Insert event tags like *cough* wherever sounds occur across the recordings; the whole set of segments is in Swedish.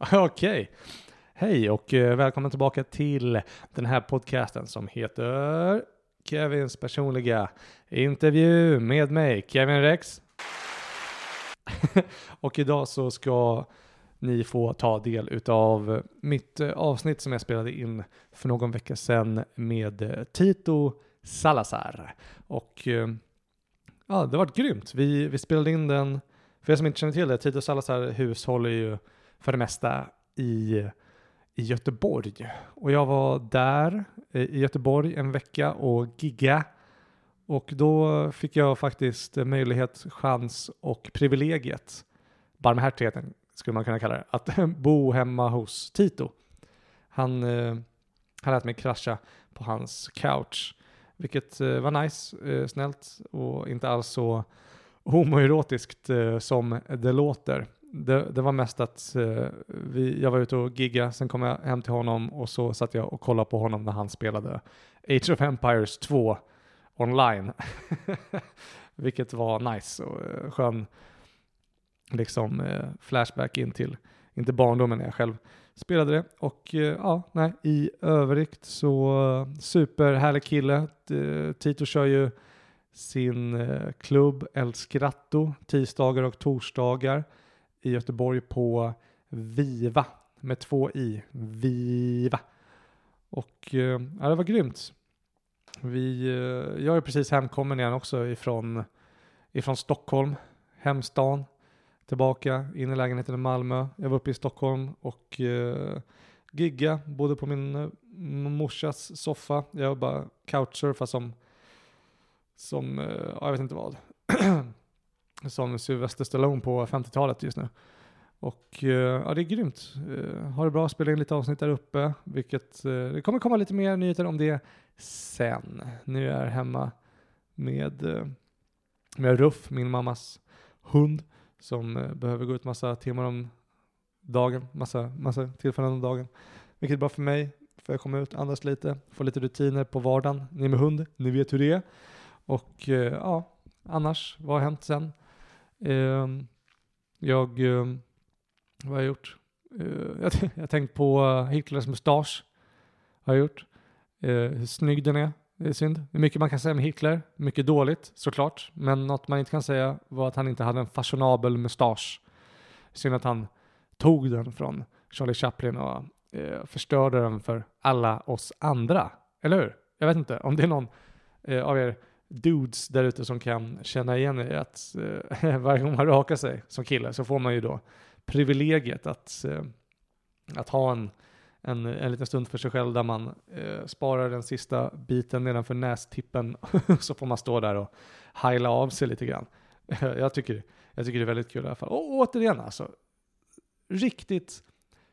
*laughs* Okej. Hej och eh, välkommen tillbaka till den här podcasten som heter Kevins personliga intervju med mig, Kevin Rex. *laughs* och idag så ska ni få ta del utav mitt eh, avsnitt som jag spelade in för någon vecka sedan med eh, Tito Salazar. Och ja, det var grymt. Vi, vi spelade in den, för er som inte känner till det, Tito Salazar hushåller ju för det mesta i, i Göteborg. Och jag var där eh, i Göteborg en vecka och gigga. Och då fick jag faktiskt möjlighet, chans och privilegiet, barmhärtigheten skulle man kunna kalla det, att *laughs* bo hemma hos Tito. Han, eh, han lät mig krascha på hans couch, vilket eh, var nice, snällt och inte alls så homoerotiskt som det låter. Det, det var mest att eh, vi, jag var ute och gigga, sen kom jag hem till honom och så satt jag och kollade på honom när han spelade Age of Empires 2 online. *laughs* Vilket var nice och eh, skön liksom eh, flashback in till, inte barndomen när jag själv spelade det. Och eh, ja, nej, i övrigt så eh, superhärlig kille. Eh, Tito kör ju sin eh, klubb El Scratto tisdagar och torsdagar i Göteborg på Viva med två i. Viva. Och eh, ja, det var grymt. Vi, eh, jag är precis hemkommen igen också ifrån, ifrån Stockholm, hemstan, tillbaka in i lägenheten i Malmö. Jag var uppe i Stockholm och eh, gigga, bodde på min eh, morsas soffa. Jag bara couchsurfa som, som ja, jag vet inte vad, *clears throat* som Sylvester Stallone på 50-talet just nu. Och eh, ja, det är grymt. Eh, ha det bra, spela in lite avsnitt där uppe, vilket eh, det kommer komma lite mer nyheter om det sen. Nu är jag hemma med, med Ruff, min mammas hund, som behöver gå ut massa timmar om dagen, massa, massa tillfällen om dagen. Vilket är bra för mig, för jag kommer ut, andas lite, få lite rutiner på vardagen. Ni med hund, ni vet hur det är. Och ja, annars, vad har hänt sen? Ehm, jag, eh, vad har jag gjort? Eh, jag *laughs* har tänkt på eh, Hitlers mustasch, har jag gjort. Eh, hur snygg den är, det är synd. Hur mycket man kan säga om Hitler, mycket dåligt såklart, men något man inte kan säga var att han inte hade en fashionabel mustasch. Synd att han tog den från Charlie Chaplin och eh, förstörde den för alla oss andra, eller hur? Jag vet inte om det är någon eh, av er dudes där ute som kan känna igen er att eh, *laughs* varje gång man rakar sig som kille så får man ju då privilegiet att, eh, att ha en, en, en liten stund för sig själv där man eh, sparar den sista biten nedanför nästippen *laughs* så får man stå där och heila av sig lite grann. *laughs* jag, tycker, jag tycker det är väldigt kul i alla fall. Och återigen alltså, riktigt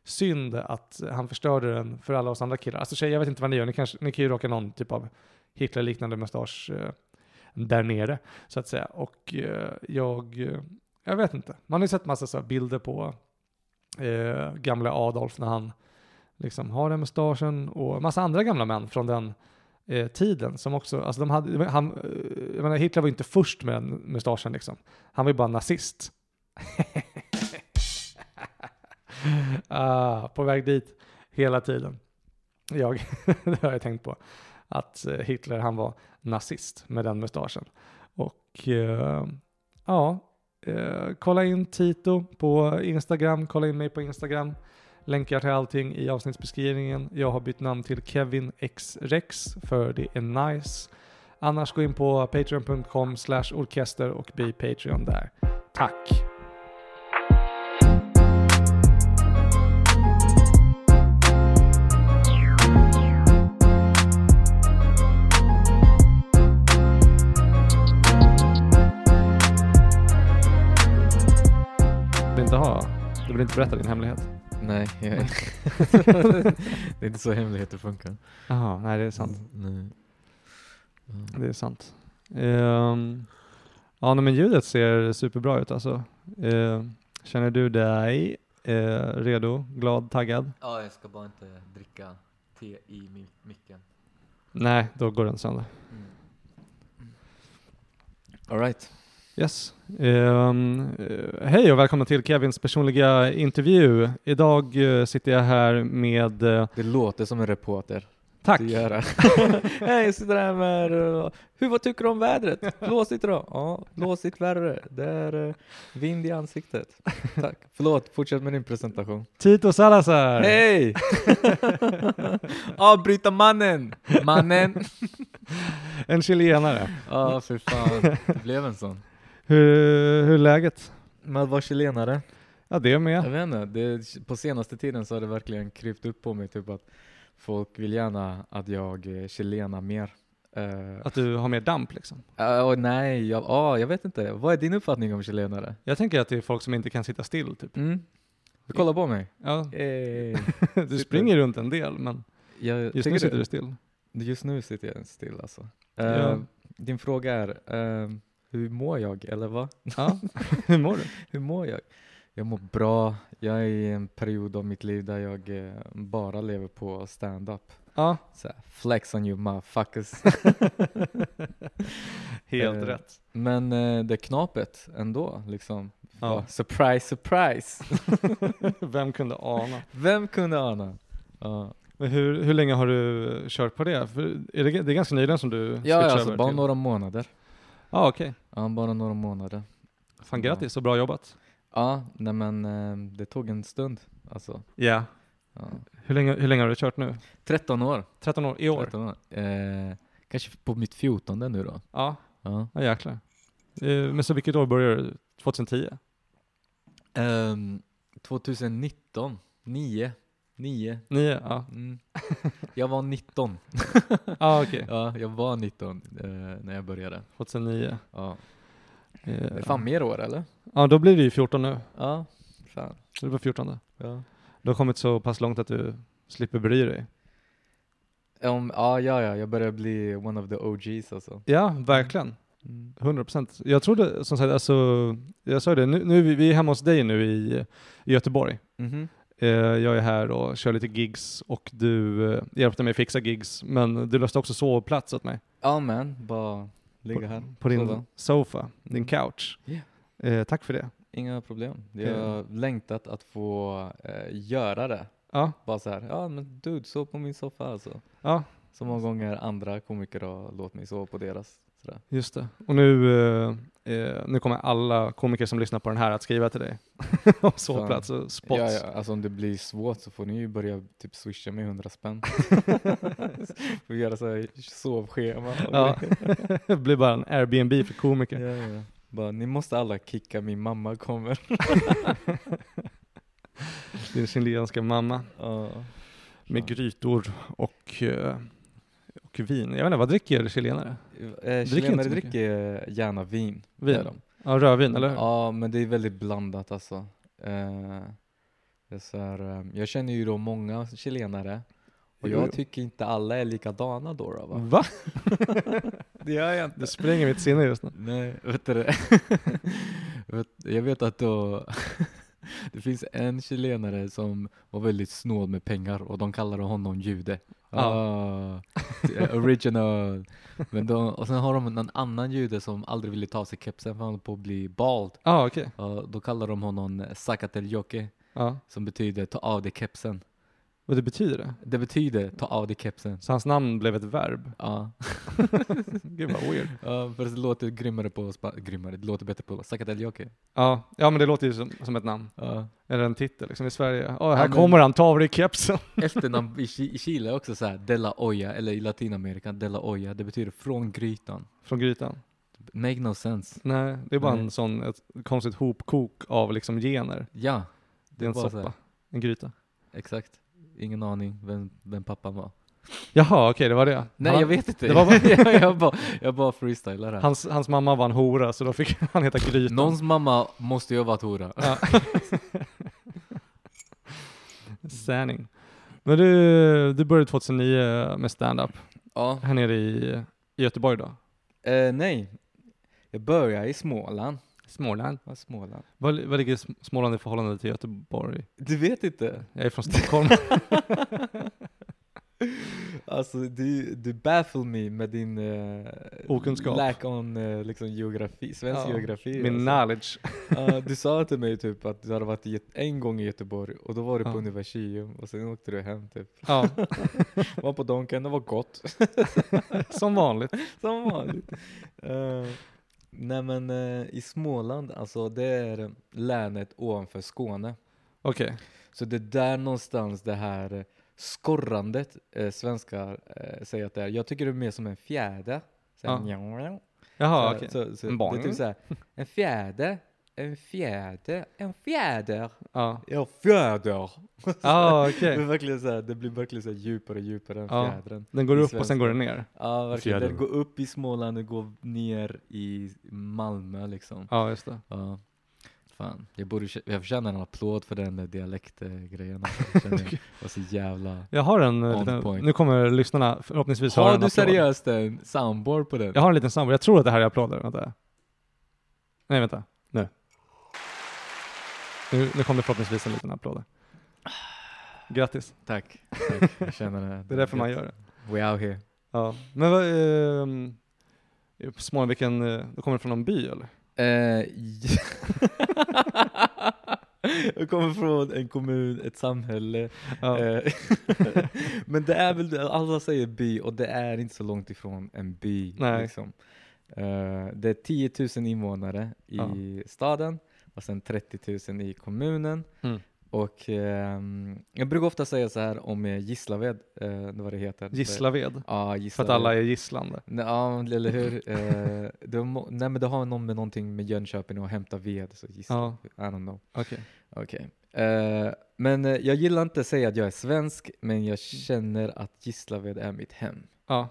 synd att han förstörde den för alla oss andra killar. Alltså tjejer, jag vet inte vad ni gör, ni, kanske, ni kan ju raka någon typ av Hitler-liknande mustasch eh, där nere, så att säga. Och eh, jag, eh, jag vet inte. Man har ju sett massa så här bilder på eh, gamla Adolf när han liksom har den mustaschen och massa andra gamla män från den eh, tiden som också, alltså de hade, han, eh, jag menar Hitler var ju inte först med den mustaschen liksom. Han var ju bara nazist. *laughs* ah, på väg dit hela tiden. Jag, *laughs* det har jag tänkt på. Att eh, Hitler, han var nazist med den mustaschen. Och eh, ja, eh, kolla in Tito på Instagram, kolla in mig på Instagram. Länkar till allting i avsnittsbeskrivningen. Jag har bytt namn till Kevin X Rex för det är nice. Annars gå in på patreon.com slash orkester och bli Patreon där. Tack! Inte ha, du vill inte berätta din hemlighet? Nej, jag är *laughs* *laughs* det är inte så hemligheter funkar. Jaha, nej det är sant. Nej. Ja. Det är sant. Ehm, ja, men ljudet ser superbra ut alltså. Ehm, känner du dig eh, redo, glad, taggad? Ja, jag ska bara inte dricka te i mi- micken. Nej, då går den sönder. Alright. Yes. Eh, hej och välkomna till Kevins personliga intervju. Idag eh, sitter jag här med... eh, Det låter som en reporter. tack! *laughs* Hej, jag sitter här med... uh, Hur, vad tycker du om vädret? Blåsigt idag? Ja, blåsigt värre. Det är uh, vind i ansiktet. Tack. *laughs* Förlåt, fortsätt med din presentation. Tito Salazar! Hej! *laughs* Avbryta mannen! Mannen! En chilenare. Ja, för fan. Det blev en sån. Hur, hur är läget? Men att vara chilenare? Ja, det är Jag med. vet inte, det, på senaste tiden så har det verkligen krypt upp på mig typ att folk vill gärna att jag eh, chilenar mer. Uh, Att du har mer damp liksom. nej, jag, ah, jag vet inte. Vad är din uppfattning om chilenare? Jag tänker att det är folk som inte kan sitta still typ. Mm. Du kollar på mig? Ja, Hey. *laughs* du springer runt en del men Jag, just nu sitter du? du still. Just nu sitter jag still alltså. Ja. Eh, Din fråga är, eh, hur mår jag? Eller vad? Ja, *laughs* hur mår du? Hur mår jag? Jag mår bra. Jag är i en period av mitt liv där jag eh, bara lever på stand-up. Ja, Så här, flex on you motherfuckers. *laughs* helt Eh, rätt. Men eh, det knapet ändå liksom. Ja. Va? Surprise, surprise! *laughs* Vem kunde ana? Vem kunde ana? Ja, Men hur, hur länge har du kört på det? För är det, det är ganska nyligen som du ja alltså över bara till- några månader. Ja, okej. Ja, bara några månader. Fan grattis och bra jobbat. Ja, nej men eh, det tog en stund alltså. Ja. Ja. Hur länge, hur länge har du kört nu? 13 år. 13 år? I år? 13 år. Eh, kanske på mitt 14 nu då. Ja, Ja. ja jäklar. Eh, Men så vilket år började du? 2010? Ehm, 2019, 9, 9. 9? Ja. Mm. *laughs* Jag var 19. *laughs* Ja, okej. Ja, jag var 19 eh, när jag började. 2009. Ja. Eh, Det är fan mer år eller? Ja, då blir det ju 14 nu. Ja, fan. Så det var 14. Ja. Du har kommit så pass långt att du slipper bry dig. Um, ja, ja, ja, jag börjar bli one of the OGs alltså. Ja, verkligen. Mm. 100 procent. Jag trodde, som sagt, alltså, jag sa det, nu, nu vi, vi är hemma hos dig nu i, i Göteborg. Mhm. Eh, jag är här och kör lite gigs och du eh, hjälpte mig fixa gigs, men du löste också sovplats åt mig. Ja men, bara ligga här. På din sova. sofa, din Mm. couch. Eh, tack för det. Inga problem. Jag har längtat att få eh, göra det. Ja, Bara så här, ja men dude, sov på min soffa alltså. ja, Så många gånger andra komiker har låtit mig sova på deras. Sådär. just det. Och nu, eh, eh, nu kommer alla komiker som lyssnar på den här att skriva till dig. *laughs* om sovplats och spots. Ja, ja, alltså om det blir svårt så får ni ju börja typ swisha mig 100 spänn. *laughs* Får göra så här sovschema. Ja. det *laughs* blir bara en Airbnb för komiker. ja, ja. Bara, ni måste alla kicka, min mamma kommer. Din chilenska mamma. Ja. Med grytor och, eh, och vin. Jag vet inte, vad dricker chilenare? Eh, Chilenare dricker gärna vin. Vin? Ja, rödvin, eller hur? Ja, men det är väldigt blandat alltså. Eh, så här, eh, jag känner ju då många chilenare och Jo, jag jo. tycker inte alla är likadana då. då va? Va? *laughs* Det gör jag inte. Det spränger mitt sinne just nu. Nej, vet du det? *laughs* Jag vet att då *laughs* *laughs* det finns en chilenare som var väldigt snål med pengar och de kallade honom jude. Ah, original. Men de, och sen har de en annan jude som aldrig ville ta sig kepsen för han höll på att bli bald. Ah, okej. Ja, då kallar de honom Sakateljoke Ja. som betyder ta av dig kepsen. Vad det betyder det? Det betyder ta av dig kepsen. Så hans namn blev ett verb? Ja, *laughs* Gud vad weird. ja för det låter grymmare på grymmare, det låter bättre på Sakateljoke. Ja, ja men det låter ju som, som ett namn. Ja. Eller en titel liksom i Sverige. Åh, här Ja, kommer han, ta av dig kepsen. *laughs* Efternamn i, i Chile är också så här, de la olla, eller i Latinamerika, de la olla, det betyder från grytan. Från grytan. Make no sense. Nej, det är bara Nej. en sån, ett konstigt hopkok av liksom gener. Ja, Det är en soppa. här. En gryta. exakt. Ingen aning vem, vem pappan var. Jaha, okej det var det. Nej han, jag vet inte. det var bara- *laughs* jag, jag, bara, jag bara freestylar här. Hans, hans mamma var en hora så då fick *laughs* han heta Grytan. Någons mamma måste ju ha varit hora. Ja. *laughs* Sanning. Men du, du började 2009 med stand-up Ja. här nere i, i Göteborg då? Eh, nej, jag började i Småland. Småland. Ja, Småland. Vad, vad ligger Sm- Småland i förhållande till Göteborg? Du vet inte? Jag är från Stockholm. *laughs* Alltså du, du baffle me med din uh, Okunskap. lack on uh, liksom geografi, svensk Ja, geografi. Min alltså. knowledge. *laughs* Ja, du sa till mig typ att du hade varit i Göte- en gång i Göteborg och då var du på Ja. Universium och sen åkte du hem typ. Ja, *laughs* Var på Donken, det var gott. som vanligt. Som vanligt. Eh, nej men eh, i Småland, alltså det är länet ovanför Skåne. Okej. Så det är där någonstans det här eh, skorrandet eh, svenskar eh, säger att det är. Jag tycker det är mer som en fjäder. Så här, Ja. Jaha, så, okej. så, så, En det är boing. typ så här, en fjäder, en fjäder, en fjäder, Ja, ja fjäder. ah, *laughs* Det, verkligen så här, det blir verkligen så djupare och djupare än Ja. fjädern. Den går upp och sen går den ner. Ja verkligen, den går upp i Småland och går ner i Malmö liksom. Ja, just det. Ja. Fan, jag, borde, jag förtjänar en applåd för den där dialektgrejen. Alltså. Känner *laughs* jag var så jävla... Jag har en eh, liten, nu kommer lyssnarna förhoppningsvis Har en du applåd. seriöst en soundboard på den? Jag har en liten sambo. Jag tror att det här är applåder. Vänta. Nej, vänta. Nu. Nu, nu kommer förhoppningsvis en liten applåd. Grattis. Tack, *laughs* tack. Jag känner det. Det är därför man gör det. We out here. Ja. Men vad, i Småland, vilken, eh, då kommer från någon by eller? Eh, *laughs* jag kommer från en kommun, ett samhälle. Ja. Eh, *laughs* Men det är väl, alla säger by och det är inte så långt ifrån en by. Nej. Liksom. Eh, det är 10 000 invånare i Ja. staden och sen 30 000 i kommunen. Mm. Och ehm, jag brukar ofta säga så här om eh, Gislaved, uh, vad det heter. Gislaved. Ja, För Gislaved. att alla är gisslande. Ja, eller hur? Eh, *laughs* det, nej men det har någon med någonting med Jönköping och hämta ved, så Gislaved. I don't know. Okej. Okej. Eh, men eh, jag gillar inte att säga att jag är svensk, men jag känner att Gislaved är mitt hem. Ja,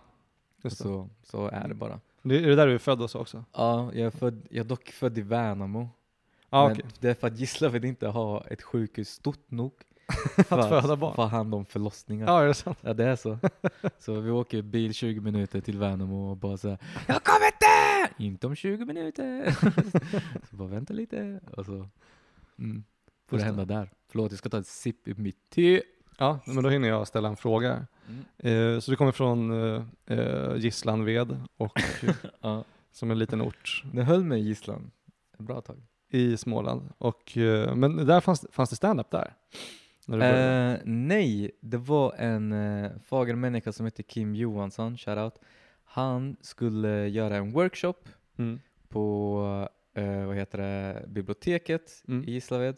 just det. Så, så är det bara. det. Är det där du är född också? Ja, jag är, född, jag är dock född i Värnamo. Men okej. det är för att Gislaved inte har ett sjukhus stort nog *laughs* för Att föda barn. få hand om förlossningar. Ja, är det sant? Ja det är så. *laughs* Så vi åker bil 20 minuter till Värnamo och bara såhär *laughs* Jag kommer inte! Inte om 20 minuter! så bara vänta lite och så mm, får det Just hända där. Förlåt jag ska ta ett sipp i mitt te. Ja, men då hinner jag ställa en fråga. Mm. Eh, så du kommer från eh, eh, Gisslanved och Ja. som en liten ort Det höll mig i gisslan ett bra tag. I Småland. Och, eh, men där fanns, fanns det stand-up där? Eh, nej, det var en uh, fager människa som heter Kim Johansson, shoutout. Han skulle göra en workshop Mm. på eh, vad heter det, biblioteket Mm. i Gislaved.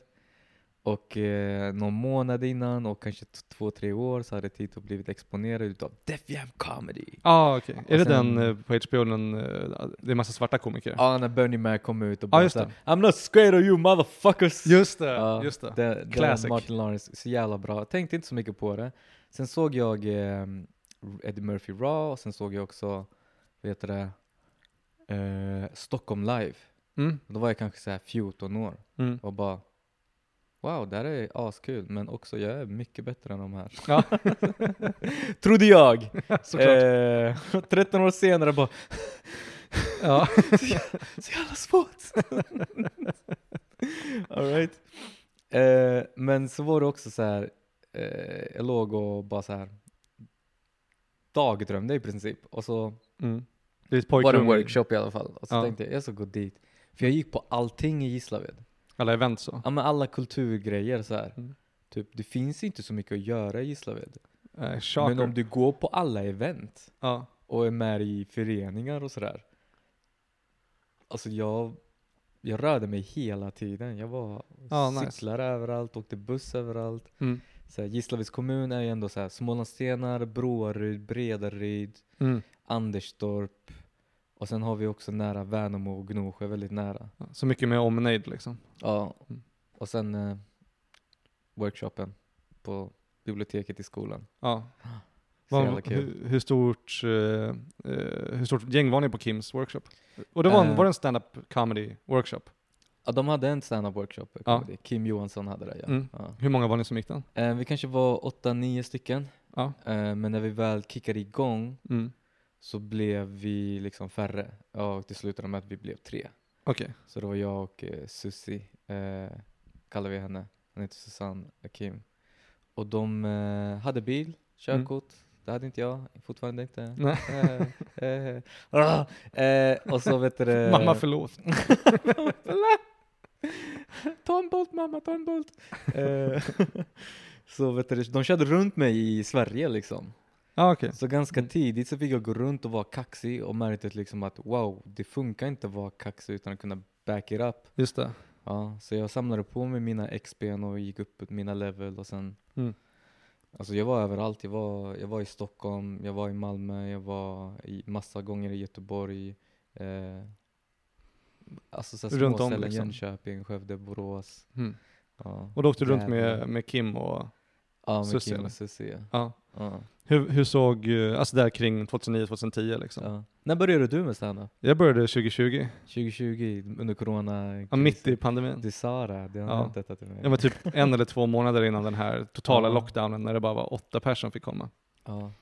Och eh, någon månad innan och kanske två, tre år så hade Tito blivit exponerad utav Def Jam Comedy. Ja, ah, okej. och Är det sen- den eh, på HBO, den, eh, det är massa svarta komiker? Ja, när Bernie Mac kom ut och bara just såhär, I'm not scared of you motherfuckers! Just det, Ja, just det. Det, Classic. Martin Lawrence, så jävla bra. Tänkte inte så mycket på det. Sen såg jag eh, Eddie Murphy Raw och sen såg jag också, heter det, eh, Stockholm Live. Mm. Då var jag kanske så här 14 år Mm. och bara Wow, det här är askul, men också jag är mycket bättre än de här. Ja, *laughs* Trodde jag! Eh, *laughs* 13 år senare bara, *laughs* ja. så jävla svårt! Alright. Eh, men så var det också så här, eh, jag låg och bara så här dagdrömde i princip. Och så Mm. Det är ett var det en workshop i alla fall. Och så Ja. tänkte jag, jag ska gå dit. För jag gick på allting i Gislaved. Alla event så. Ja men alla kulturgrejer så här. Mm. Typ, det finns inte så mycket att göra i Gislaved. Eh. Men om du går på alla event ja. och är med i föreningar och sådär. Alltså jag, jag rörde mig hela tiden. Jag var Ja, nice. cyklade överallt, åkte buss överallt. Mm. Så här, Gislaveds kommun är ju ändå så här, Smålandsstenar, Broaryd, Bredaryd, Mm. Anderstorp. Och sen har vi också nära Värnamo och Gnosjö, väldigt nära. Ja, Så mycket med omnejd liksom. Ja, Mm. och sen eh, workshopen på biblioteket i skolan. Ja. Kul. hur, hur, stort, eh, hur stort gäng var ni på Kims workshop? Och det var, en, Eh. var det en stand-up comedy workshop? Ja, de hade en stand-up workshop. Ja. comedy. Kim Johansson hade det ja. Mm. ja. Hur många var ni som gick den? Vi kanske var åtta, nio stycken. Men när vi väl kickade igång Mm. Så blev vi liksom färre. Och till slutade med att vi blev tre. Okej. Så det var jag och eh, Susie, eh, kallar vi henne. Hon heter Susanne Kim. Och de eh, hade bil, körkort. det hade inte jag, fortfarande inte. Nej. Eh, eh, ah, *laughs* eh, och så vet du det- *laughs* Mamma *laughs* förlåt. Ta en Bolt mamma, ta en Bolt. Eh, så vet du, de körde runt mig i Sverige liksom. Ja okej. Så ganska tidigt så fick jag gå runt och vara kaxig och märkte liksom att wow, det funkar inte att vara kaxig utan att kunna back it up. Just det. Ja, så jag samlade på mig mina XP'n och gick upp mina level och sen Mm. Alltså jag var överallt. Jag var, jag var i Stockholm, jag var i Malmö, jag var i massa gånger i Göteborg. Eh, alltså så Runt om, liksom. Jönköping, Skövde, Borås. Mm. Ja, Och då åkte du runt med, med Kim och, Ja, med Susie, Kim och Susie. ja. Ja. Hur, hur såg, eh, alltså där kring 2009-2010 liksom? Ja. När började du med standup? Jag började 2020, 2020 under corona? ja, mitt i pandemin. Du sa det, du har Ja. detta till mig. Jag var typ *laughs* en eller två månader innan den här totala Ja. lockdownen när det bara var åtta personer som fick komma. Ja.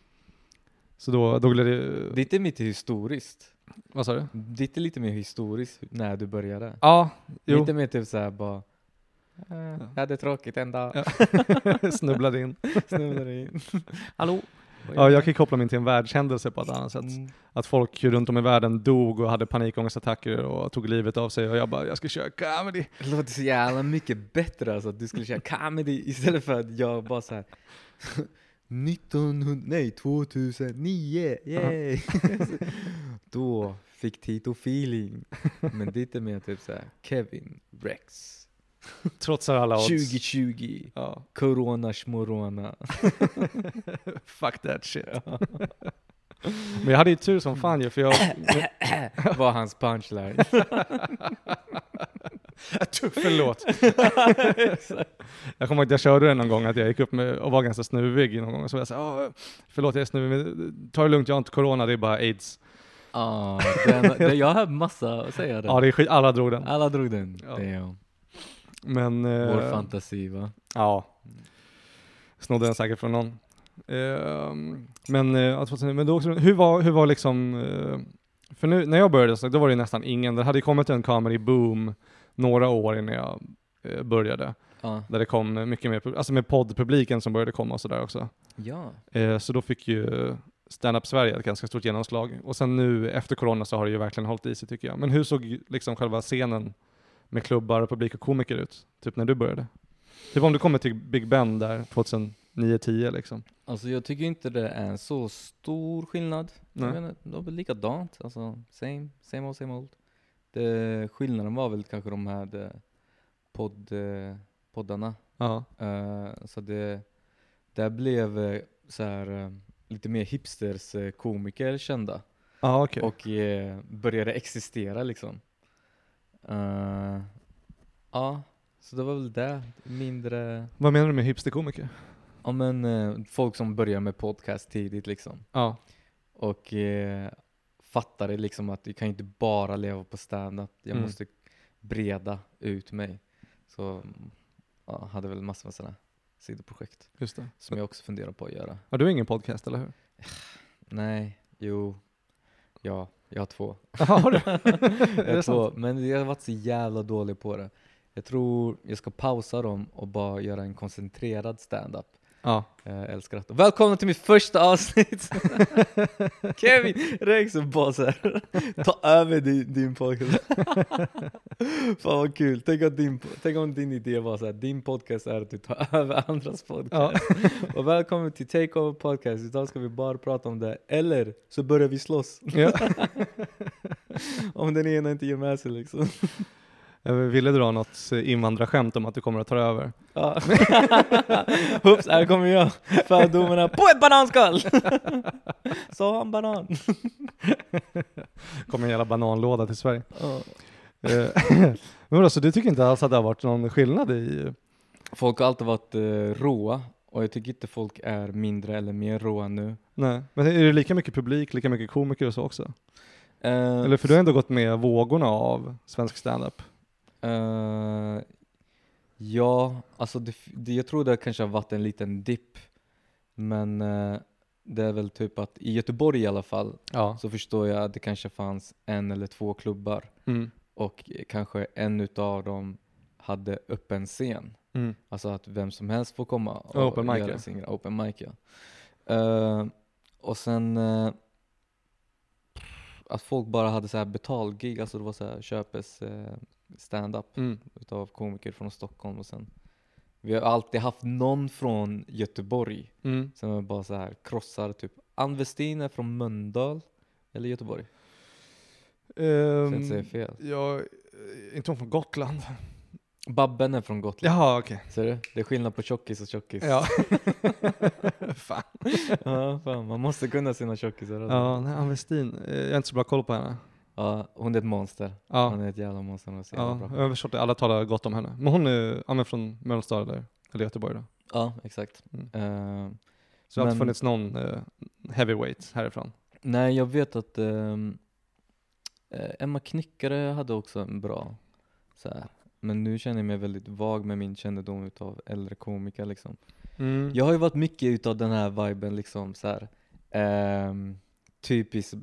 Så då, då blev det, Ditt är mitt historiskt. vad sa du? Ditt är lite mer historiskt när du började. Ja, jo. Lite mer typ såhär bara Jag hade tråkigt en dag. *laughs* Snubblade in. *laughs* Snubblade in. *laughs* Hallå? Ja, jag kan koppla mig till en världshändelse på ett annat sätt. Mm. Att folk runt om i världen dog och hade panikångestattacker och tog livet av sig och jag bara, jag ska köra comedy. Det låter så jävla mycket bättre alltså att du skulle köra comedy istället för att jag bara såhär 1900, nej 2009, yay! Då fick Tito feeling. Men det är mer typ såhär Kevin Rex *laughs* Trots alla odds. 2020 Ja, Corona schmorona. *laughs* fuck that shit. *laughs* Men jag hade ju tur som fan ju, för jag... var hans punchline. Förlåt. jag kommer ihåg att jag körde den någon gång, att jag gick upp med, och var ganska snuvig någon gång. Och så var jag såhär, förlåt jag är snuvig, men ta det lugnt, jag har inte corona, det är bara aids. Ah, den, den, jag har massa att säga det. Ja, det är skit, alla drog den. Alla drog den. Ja. Men... eh, Vår fantasi va? Ja. Snodde den säkert från någon. Ehm, men, uh, men då också, hur var, hur var liksom, eh, för nu när jag började så då var det nästan ingen, det hade kommit en comedy boom några år innan jag eh, började. Ja. Där det kom mycket mer, alltså med poddpubliken som började komma och sådär också. Ja. Eh, så då fick ju stand-up Sverige ett ganska stort genomslag. Och sen nu efter corona så har det ju verkligen hållit i sig tycker jag. Men hur såg liksom själva scenen med klubbar och publik och komiker ut? Typ när du började? Typ om du kommer till Big Ben där 2009-10 liksom. Alltså jag tycker inte det är en så stor skillnad. Nej. Jag menar, de är väl likadant. Alltså same, same old, same old. Det, skillnaden var väl kanske de här de, podd, eh, poddarna. Eh, så det, där blev eh, så här eh, lite mer hipsters eh, komiker kända. Ja okej. och eh, började existera liksom. Eh, ja, så det var väl det. Mindre, Vad menar du med hipsterkomiker? ja men eh, folk som börjar med podcast tidigt liksom. Ja. Och eh, fattade liksom att jag kan inte bara leva på stand-up. Jag Mm. måste breda ut mig. Så ja, hade väl massor med sådana sidoprojekt Just det. som jag också funderar på att göra. Har du ingen podcast eller hur? Nej, jo, ja, jag har två. *laughs* Har du? *laughs* jag det tror, men jag har varit så jävla dålig på det. Jag tror jag ska pausa dem och bara göra en koncentrerad stand-up. Ja. Jag älskar det. Välkomna till mitt första avsnitt! *laughs* Kevin Rex och bara så här, ta över din, din podcast. *laughs* Fan vad kul, tänk, att din, tänk om din idé var så här, din podcast är att du tar över andras podcast. Och välkommen till Takeover Podcast, idag ska vi bara prata om det. Eller så börjar vi slåss. ja. *laughs* om den ena inte ger med sig liksom. Jag ville dra något invandrarskämt om att du kommer att ta över. Ja. *laughs* Hoops, här kommer jag. Fördomarna på ett bananskal! *laughs* Sa han banan? *laughs* Kommer en jävla bananlåda till Sverige. Ja. Eh, Men vadå, så du tycker inte alls att det har varit någon skillnad i... Folk har alltid varit eh, råa och jag tycker inte folk är mindre eller mer råa nu. Nej. Men är det lika mycket publik, lika mycket komiker och så också? Eh, Eller för du har ändå gått med vågorna av svensk standup. Eh, ja, alltså det, det, jag tror det kanske har varit en liten dipp. Men eh, det är väl typ att i Göteborg i alla fall Ja. så förstår jag att det kanske fanns en eller två klubbar Mm. och kanske en utav dem hade öppen scen. Mm. Alltså att vem som helst får komma och Open mic, göra ja. sin. Open mic ja. Eh, och sen eh, att folk bara hade så här betalgig, alltså det var så här köpes eh, stand-up Mm. utav komiker från Stockholm och sen vi har alltid haft någon från Göteborg Mm. som bara så här krossar typ Ann Westin är från Mölndal eller Göteborg? Så jag inte säger Um, fel. jag, inte hon från Gotland? Babben är från Gotland. Jaha, okej. Ser du? Det är skillnad på tjockis och tjockis. Ja. *laughs* Fan. ja fan, man måste kunna sina tjockisar. alltså. Ja, nej, Ann Westin. eh, Jag har inte så bra koll på henne. Ja, hon är ett monster. Ja. Hon är ett jävla monster. Hon är så jävla Ja, bra. jag har förstått det. Alla talar gott om henne. Men hon är ja, men från Mölndal eller, eller Göteborg då. Ja, exakt. Mm. Eh, Så det har inte funnits någon uh, heavyweight härifrån. nej, jag vet att eh, Emma Knyckare hade också en bra så här. Men nu känner jag mig väldigt vag med min kännedom utav äldre komiker liksom. Mm. Jag har ju varit mycket utav den här viben liksom så här. ehm, typisk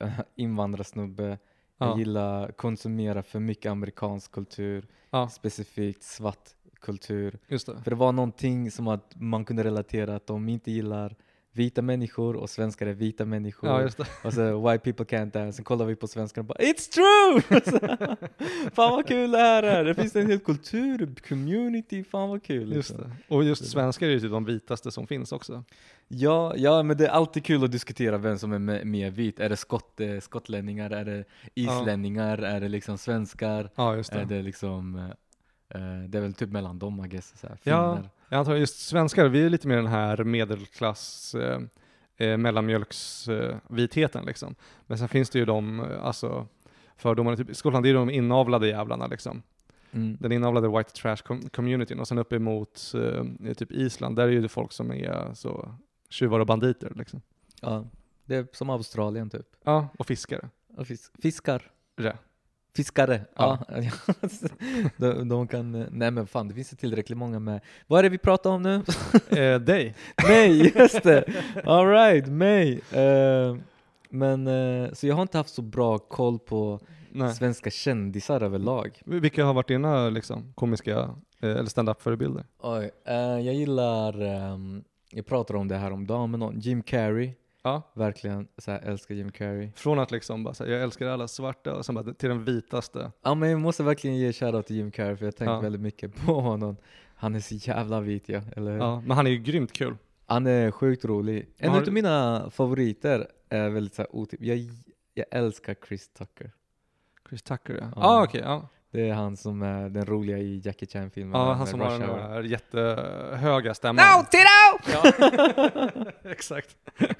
*laughs* invandrarsnubbe. Jag Ja. gillar konsumera för mycket amerikansk kultur, Ja. specifikt svart kultur. Det. För det var någonting som att man kunde relatera att de inte gillar vita människor och svenskar är vita människor. Ja. Och så white people can't dance. Sen kollar vi på svenskarna och bara It's true! *laughs* Så, fan vad kul det här är. Det finns en hel kultur, community, fan vad kul. Just liksom. Och just svenskar är ju typ de vitaste som finns också. Ja, ja, men det är alltid kul att diskutera vem som är me- mer vit. Är det skott, eh, skottlänningar? Är det islänningar? Är det liksom svenskar? Ja, just Är det. det liksom eh, eh, Det är väl typ mellan dem I guess, så här, Ja, jag antar just svenskar, vi är lite mer den här medelklass, eh, eh, mellanmjölksvitheten liksom. Men sen finns det ju de, eh, alltså, fördomarna, typ, i Skottland, det är de inavlade jävlarna liksom. Mm. Den inavlade white trash com- communityn och sen upp emot eh, typ Island, där är ju det folk som är så tjuvar och banditer liksom. Ja, det är som Australien typ. Ja, och fiskare. Och fis- fiskar. Ja. Fiskare, ja. *laughs* Ja. de, de kan, nej men fan det finns tillräckligt många med. Vad är det vi pratar om nu? *laughs* Eh, dig. mig, just det! Alright, mig. Eh, men, eh, så jag har inte haft så bra koll på Nej. svenska kändisar överlag. Vilka har varit dina liksom, komiska eh, eller stand-up-förebilder? Oj, eh, jag gillar, ehm, jag pratade om det här om dagen med någon, Jim Carrey. Ja. Verkligen så här, älskar Jim Carrey. Från att liksom bara säga jag älskar alla svarta och sen bara till den vitaste. Ja men jag måste verkligen ge shoutout till Jim Carrey för jag tänkt Ja. väldigt mycket på honom. Han är så jävla vit ja, eller hur? Ja, men han är ju grymt kul. Han är sjukt rolig. En Har- av mina favoriter är väldigt så här otyp. Jag, jag älskar Chris Tucker. Chris Tucker ja. Ja. Ah, okej, ja. Det är han som är den roliga i Jackie Chan-filmen. Ja, han som har den där jättehöga stämman. No, Tito! Ja. *laughs* Exakt. *laughs*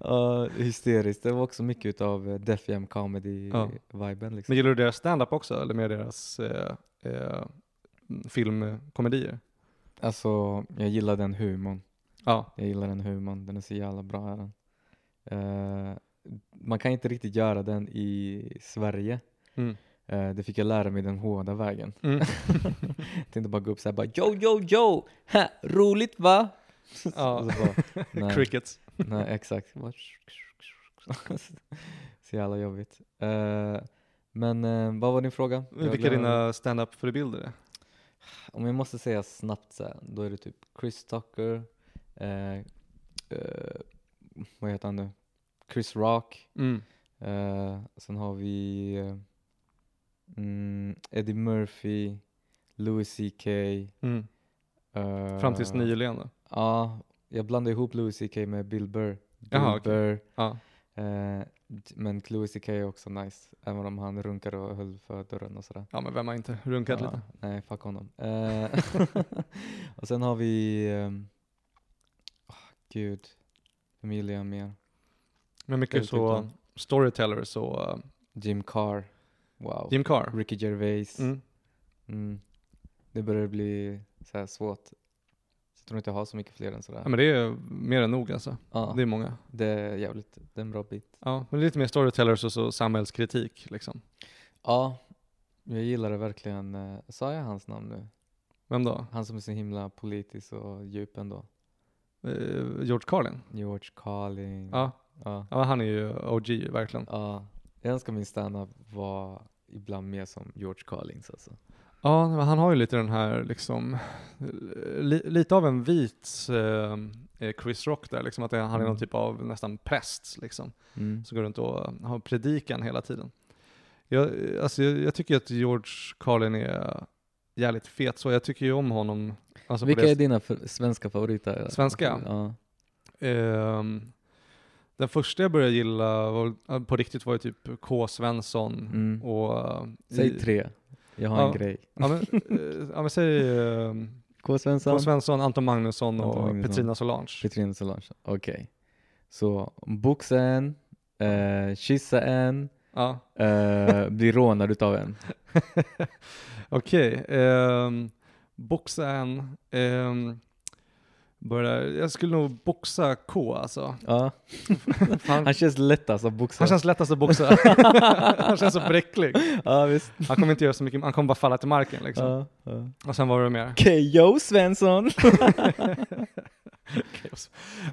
Ja, hysteriskt. Det var också mycket eh, Def Jam Ja. comedy-viben liksom. Men gillar du deras stand-up också, eller mer deras eh, eh, filmkomedier? Alltså, jag gillar den humorn. Ja. Jag gillar den humorn. Den är så jävla bra. Är den. Eh, man kan inte riktigt göra den i Sverige. Mm. Eh, det fick jag lära mig den hårda vägen. Mm. *laughs* Tänkte bara gå upp såhär bara yo yo yo! Ha, roligt va? *laughs* Ja. Bara, *laughs* Crickets. nej exakt. Så jävla jobbigt. Eh, men eh, vad var din fråga? Vilka är dina stand-up-förebilder är? Om jag måste säga snabbt så här, då är det typ Chris Tucker, eh, vad heter han nu? Chris Rock, Mm. sen har vi mm, Eddie Murphy, Louis CK. Mm. eh, Fram tills nyligen då? Ja, jag blandar ihop Louis CK med Bill Burr. Bill okej. Burr, Ja. d- men Louis CK är också nice, även om han runkade och höll för dörren och sådär. ja, men vem har inte runkat Ja, lite? Nej, fuck honom. Eh, *laughs* och sen har vi, um, gud, vem gillar jag mer? Men mycket typ så storytellers och uh, Jim Carr, wow. Jim Carr. Ricky Gervais. Mm. Mm. Det börjar bli så här svårt. Jag tror inte jag har så mycket fler än sådär. Ja, men det är mer än nog alltså. ja, Det är många. det är jävligt, det är en bra bit. Ja, men lite mer storytellers och så samhällskritik liksom. Ja, jag gillar det verkligen. Eh, Sa jag hans namn nu? Vem då? Han som är så himla politisk och djup ändå. Eh, George Carlin? George Carlin. Ja. ja. ja, han är ju OG verkligen. Ja, jag önskar min standup var ibland mer som George Carlins alltså. Ja, men han har ju lite den här liksom, li, lite av en vit eh, eh, Chris Rock där, liksom att det, han är Mm. någon typ av nästan präst liksom, Mm. som går runt och har predikan hela tiden. Jag, alltså, jag, jag tycker att George Carlin är jävligt fet så, jag tycker ju om honom. Alltså Vilka är dina för, svenska favoriter? Svenska? Ja. Ehm, den första jag började gilla var, på riktigt var ju typ K. Svensson Mm. och... eh, Säg i- tre. Jag har Ja. en grej. Ja men, eh, ja, men säg ehm, K. Svensson, K. Svensson, Anton Magnusson och Anton Magnusson. Petrina Solange. Petrina Solange. Okej. Så boxa en, eh, kyssa en, Ja, eh, bli rånad utav en. *laughs* okej. Um, boxa en. Um, börjar, jag skulle nog boxa K alltså. Ja. *laughs* Han, Han känns lättast att boxa. han känns lättast att boxa. *laughs* han känns så bräcklig. Ja visst. Han kommer inte göra så mycket, han kommer bara falla till marken liksom. Ja, ja. Och sen var det mer. KO Svensson! *laughs*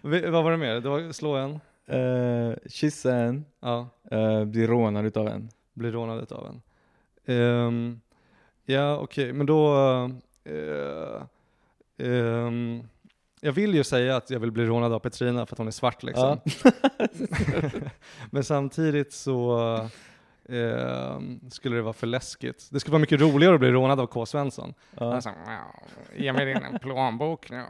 Vad var det mer? Det var slå en, Eh, kyssa en, ja, eh, bli rånad utav en. bli rånad av en. Ehm, ja, okej, men då... eh, ehm, jag vill ju säga att jag vill bli rånad av Petrina för att hon är svart liksom. *laughs* men samtidigt så ehm, skulle det vara för läskigt. Det skulle vara mycket roligare att bli rånad av K. Svensson. Ja. Alltså, ge mig din plånbok nu.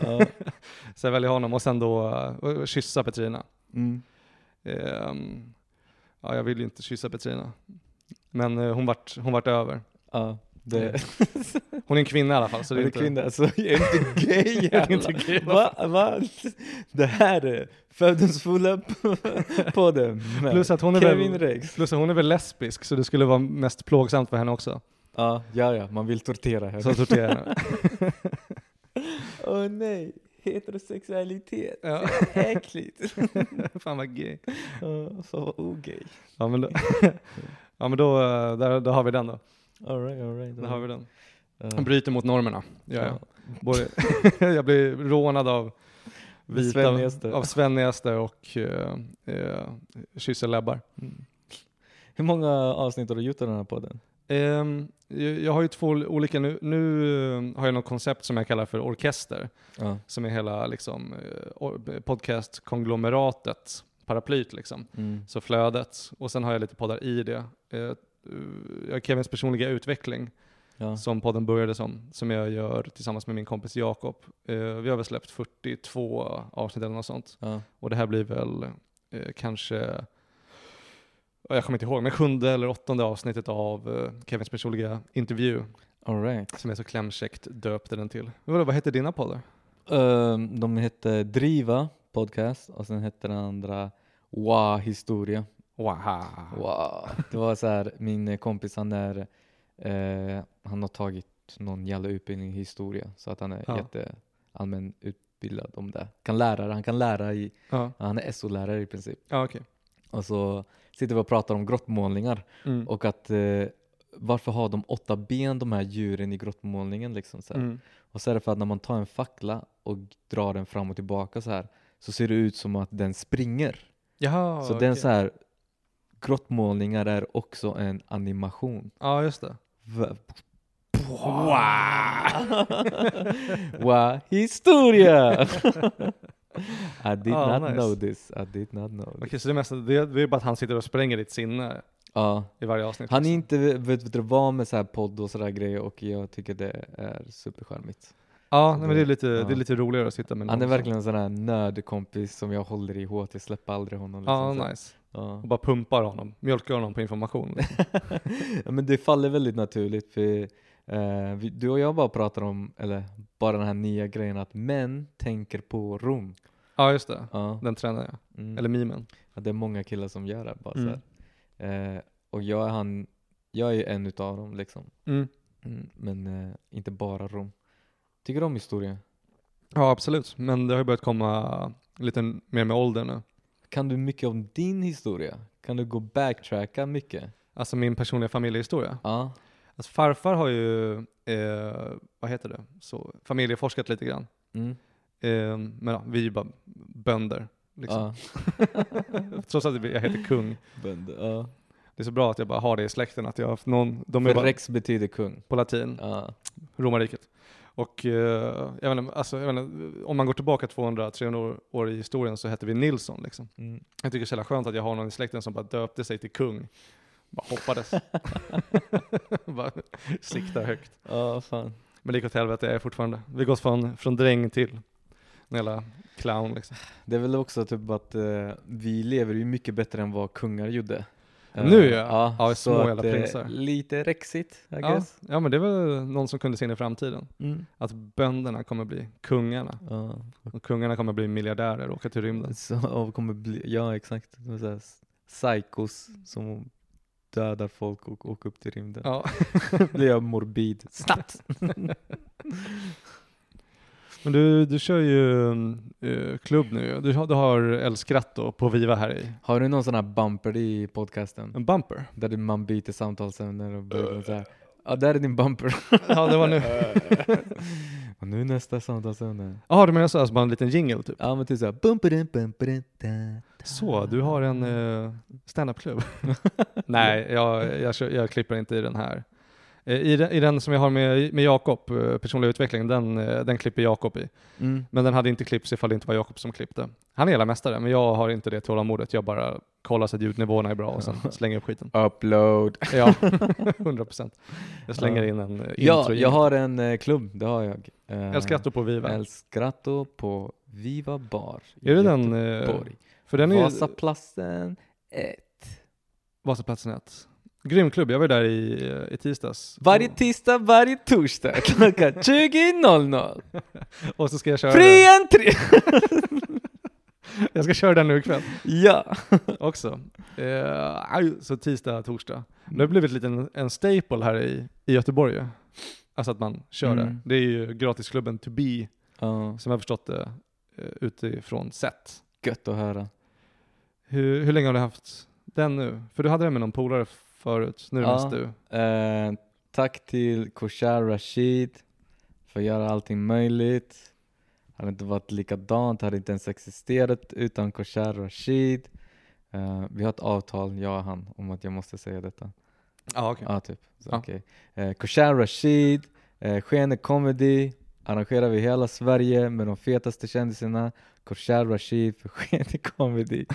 Ja. *laughs* Så jag väljer honom och sen då uh, kyssa Petrina. Mm. Ehm, ja, jag vill ju inte kyssa Petrina. Men eh, hon, vart, hon vart över. Ja. Det, *laughs* Hon är en kvinna i alla fall. Så det är inte, kvinna, alltså jag är inte *laughs* gay är inte gay. Va? Va? Det här är fördomsfulla *laughs* podden Plus att hon är Kevin väl, Rex. plus att hon är väl lesbisk så det skulle vara mest plågsamt för henne också. Ja, ja, ja, man vill tortera henne. Så tortera henne. Åh nej, heterosexualitet. Ja. Äckligt. Fan vad gay. Uh, fan vad ogay. Ja men då, ja, men då, eh, där, då har vi den då. Alright, alright. Där har vi den. Hon bryter mot normerna. Ja, ja. *laughs* Både, *laughs* jag blir rånad av vita, svennigaste. av svennigaste och uh, uh, kysser läbbar. Mm. Hur många avsnitt har du gjort av den här podden? Ehm, jag, jag har ju två olika, nu, nu eh, har jag något koncept som jag kallar för orkester, Ja. som är hela liksom, eh, podcast-konglomeratet, paraplyt liksom, Mm. så flödet. Och sen har jag lite poddar i det. Eh, jag Kevins personliga utveckling, Ja. som podden började som, som jag gör tillsammans med min kompis Jakob. Eh, vi har väl släppt 42 avsnitt eller något sånt. Ja. Och det här blir väl eh, kanske, ja, jag kommer inte ihåg, men sjunde eller åttonde avsnittet av eh, Kevins personliga intervju, Alright. som är så klämkäckt döpte den till. Vad, vad heter dina poddar? Um, de hette Driva podcast och sen hette den andra Wow historia. Wow. Wow. Det var så här, min kompis han är, eh, han har tagit någon jävla utbildning i historia så att han är Ja. jätte allmän utbildad om det. Kan lära, han kan lära i, Ja, han är SO-lärare i princip. ja okej. Och så sitter vi och pratar om grottmålningar Mm. och att eh, varför har de åtta ben de här djuren i grottmålningen liksom så. Mm. Och så är det för att när man tar en fackla och drar den fram och tillbaka så här så ser det ut som att den springer. Jaha, så okej. den så här grottmålningar är också en animation. Ja, just det. Va- wow, historia! *laughs* I did Ah, not nice. know this. I did not know Okej, this. så det, mesta, det, det är bara att han sitter och spränger ditt sinne Ja, i varje avsnitt. han är liksom. inte vet, vet du, van med så här podd och sådär grejer och jag tycker det är supercharmigt. Ja, nej, men det är, lite, ja. det är lite roligare att sitta med Han är någon verkligen en sån här nördkompis som jag håller i hårt, jag släpper aldrig honom. Liksom, här. nice. Ja. Och bara pumpar honom, mjölkar honom på information. Liksom. *laughs* ja, men det faller väldigt naturligt för eh, vi, du och jag bara pratar om, eller bara den här nya grejen att män tänker på Rom. ja, just det. Ja. Den trenden ja. Mm. Eller memen. Ja, det är många killar som gör det bara Mm. Eh, och jag är, han, jag är ju en utav dem liksom. Mm. Mm, men eh, inte bara Rom. Tycker du om historia? Ja, absolut. Men det har ju börjat komma lite mer med åldern nu. Kan du mycket om din historia? Kan du gå backtracka mycket? Alltså min personliga familjehistoria. Ja. Alltså farfar har ju, eh, vad heter det, så familjeforskat lite grann. Mm. Eh, men ja, vi är ju bara bönder. Liksom. Ja. *laughs* Trots att jag heter kung. Bönder. Ja. Det är så jag jag. Och eh, jag inte, alltså, jag inte, om man går tillbaka 200-300 år, år i historien så hette vi Nilsson liksom. Mm. Jag tycker det är så skönt att jag har någon i släkten som bara döpte sig till kung. Bara hoppades. *laughs* bara siktar högt. Ja, fan. Men gick åt helvete, jag är fortfarande. Vi gått från, från dräng till en jävla clown liksom. Det är väl också typ att eh, vi lever ju mycket bättre än vad kungar gjorde. Nu ja. Ja, så små jävla eh, prinsar. Lite rexigt, I Ja, guess. ja men det väl någon som kunde se in i framtiden. Mm. Att bönderna kommer bli kungarna. Ja. Och kungarna kommer bli miljardärer och åka till rymden. Så och kommer bli, ja exakt, så psykos som dödar folk och åker upp till rymden. Ja. *laughs* Blir jag morbid snabbt. *laughs* Men du, du kör ju eh, klubb nu. Du, har- du har El Scratto på Viva här i. Har du någon sån här bumper i podcasten? En bumper. Där man byter samtalsämnen och börjar så här. Ja, där är din bumper. *laughs* Ja, det var nu. *laughs* och nu nästa samtalsämne. Jaha, du menar så, alltså bara en liten jingle typ? Ja men typ såhär bumperen bumperen da, da. Så, du har en uh, standup-klubb? *laughs* Nej, jag, jag, kör, jag klipper inte i den här. Eh, I den, I den som jag har med, med Jakob, eh, personlig utveckling, den, eh, den klipper Jakob i. Mm. Men den hade inte klippts ifall det inte var Jakob som klippte. Han är hela mästare, men jag har inte det tålamodet. Jag bara kollar så att ljudnivåerna är bra och sen *laughs* slänger upp skiten. Upload. *laughs* Ja, 100 procent. Jag slänger in en eh, Ja, intro. jag har en klubb, det har jag. El Scratto på Viva. El Scratto på Viva Bar. Är det den? Göteborg. för den är Vasaplatsen 1. Vasaplatsen 1. Grym klubb, jag var där i, eh, i tisdags. Varje tisdag, varje torsdag klockan *laughs* 20.00. Och så ska jag köra Fri entré! *laughs* Jag ska köra den nu ikväll ja. *laughs* också. Eh, så tisdag, torsdag. Det har blivit lite en, en staple här i, i Göteborg. Alltså att man kör Mm. det. Det är ju gratisklubben To Be, Ja, som jag förstått det, eh, utifrån sett. gött att höra. Hur, hur länge har du haft den nu? För du hade den med någon polare förut, nu Ja. mest du. Eh, tack till Koshar Rashid för att göra allting möjligt. Hade inte varit likadant, hade inte ens existerat utan Koshar Rashid. Eh, vi har ett avtal, jag och han, om att jag måste säga detta. Ja, okej. Ja, typ. Så, Ja. okej. Eh, Koshar Rashid, eh, Skene Comedy, arrangerar vi hela Sverige med de fetaste kändisarna. Koshar Rashid för Skene Comedy. *laughs*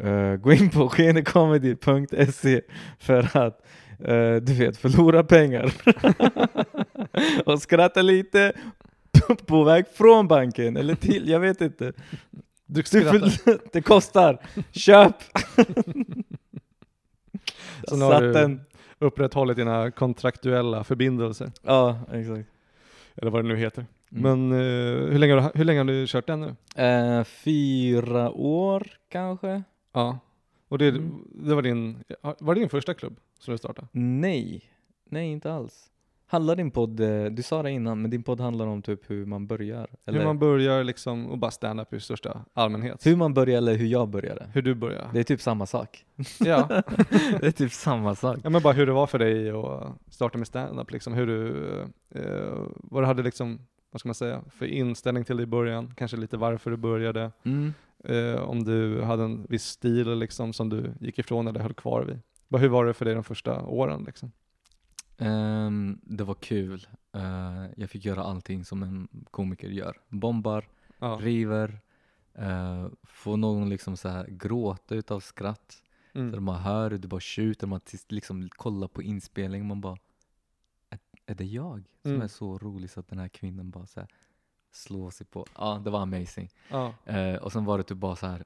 Eh, gå in på skenecomedy.se för att eh, du vet, förlora pengar. *laughs* och skratta lite på väg från banken eller till, jag vet inte. Du för, *laughs* det kostar, köp! Så nu har du-. Upprätthållit dina kontraktuella förbindelser, Ja, exakt. Eller vad det nu heter. Mm. Men eh, hur, länge har, du- hur länge har du kört den nu? Eh, fyra år kanske? Ja. Och det, Mm. det var din, var det din första klubb som du startade? Nej, nej inte alls. Handlar din podd, eh, du sa det innan, men din podd handlar om typ hur man börjar? Eller Hur man börjar liksom och bara stand-up i största allmänhet. hur man börjar eller hur jag började? Hur du börjar. Det är typ samma sak. Ja. *laughs* det är typ samma sak. ja, men bara hur det var för dig att starta med stand-up liksom. Hur du, eh, vad du hade liksom, vad ska man säga, för inställning till det i början. Kanske lite varför du började. Mm. Eh, om du hade en viss stil liksom som du gick ifrån eller höll kvar vid. Bara hur var det för dig de första åren liksom? Ehm, det var kul. Eh, jag fick göra allting som en komiker gör. Bombar, Ja. river, uh, få någon liksom så här gråta utav skratt. Så Mm. man hör hur du bara tjuter, man liksom kollar på inspelningen, man bara är, är det jag som Mm. är så rolig så att den här kvinnan bara så här slår sig på? Ja, det var amazing. Ja. Eh, och sen var det typ bara så här.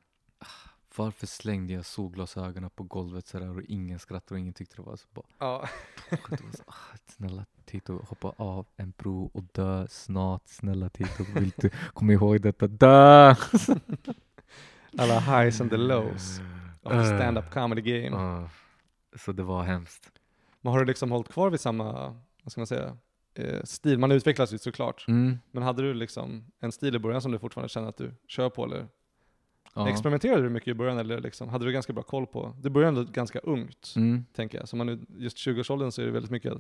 Ah, Varför slängde jag solglasögonen på golvet så där och ingen skrattade och ingen tyckte det var så bra? Ja. Det var så, ah, snälla Tito, hoppa av en bro och dö snart. Snälla Tito, vill du komma ihåg detta? Dö! *laughs* Alla highs and the lows of the stand-up comedy game. Ah, så det var hemskt. Men har du liksom hållit kvar vid samma, vad ska man säga, eh, stil? Man utvecklas ju såklart. Mm. Men hade du liksom en stil i början som du fortfarande känner att du kör på eller Ja. experimenterade du mycket i början eller liksom, hade du ganska bra koll på? Du började ändå ganska ungt, Mm. tänker jag. Så man, nu- just 20-årsåldern så är det väldigt mycket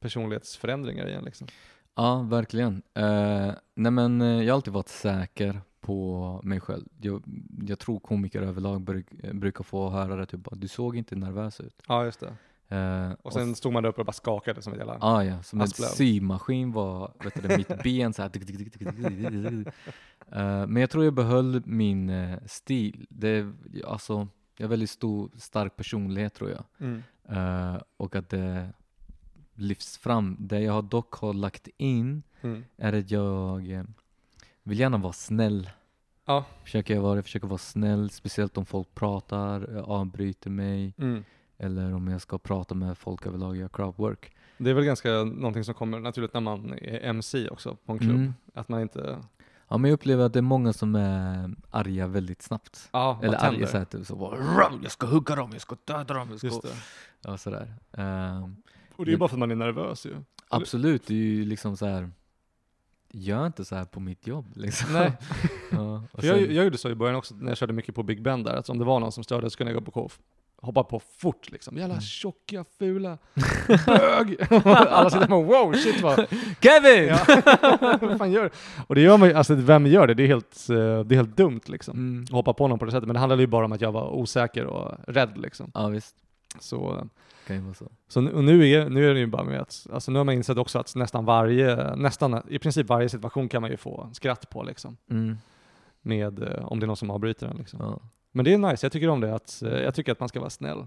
personlighetsförändringar igen liksom. Ja, verkligen. Eh, nej men eh, jag har alltid varit säker på mig själv. Jag, jag tror komiker överlag bruk, brukar få höra det typ bara, du såg inte nervös ut. Ja, just det. Eh, Och sen stod man där uppe och bara skakade som ett jävla... Ah, ja, som en Asplöv. symaskin var vet du, mitt ben så här. Eh, men jag tror jag behöll min eh, stil. Det, alltså, jag har väldigt stor, stark personlighet tror jag. Mm. Och att det lyfts fram. Det jag har dock har lagt in Mm. är att jag vill gärna vara snäll. Ja. Försöker jag vara, försöker vara snäll, speciellt om folk pratar, avbryter mig Mm. Eller om jag ska prata med folk överlag och göra crowdwork. Det är väl ganska någonting som kommer naturligt när man är MC också på en klubb. Mm. Att man inte... Ja men jag upplever att det är många som är arga väldigt snabbt. Ja, Eller tänder. arga såhär typ så bara, "Ram, jag ska hugga dem, jag ska döda dem, jag ska... Just det. Ja sådär. Ehm, Och det är ju bara för att man är nervös ju. absolut, det är ju liksom så här. gör inte så här på mitt jobb liksom. Nej. *laughs* ja, För jag, sen- jag gjorde så i början också när jag körde mycket på Big Ben där, att om det var någon som störde så kunde jag gå på KF. Hoppa på fort liksom. Jävla Mm. tjocka, fula *laughs* bög. *laughs* Alla sitter på wow, shit vad... *laughs* Kevin! Ja. vad fan gör du? Och det gör man ju, alltså vem gör det? Det är helt, eh, det är helt dumt liksom. Mm. Att hoppa på någon på det sättet. Men det handlade ju bara om att jag var osäker och rädd liksom. Ja visst, Så, kan så. så nu- och nu, är, nu är det ju bara med att, alltså nu har man insett också att nästan varje, nästan i princip varje situation kan man ju få skratt på liksom. Mm. Med, eh, om det är någon som avbryter den liksom. Ja. Men det är nice, jag tycker om det, att, eh, jag tycker att man ska vara snäll.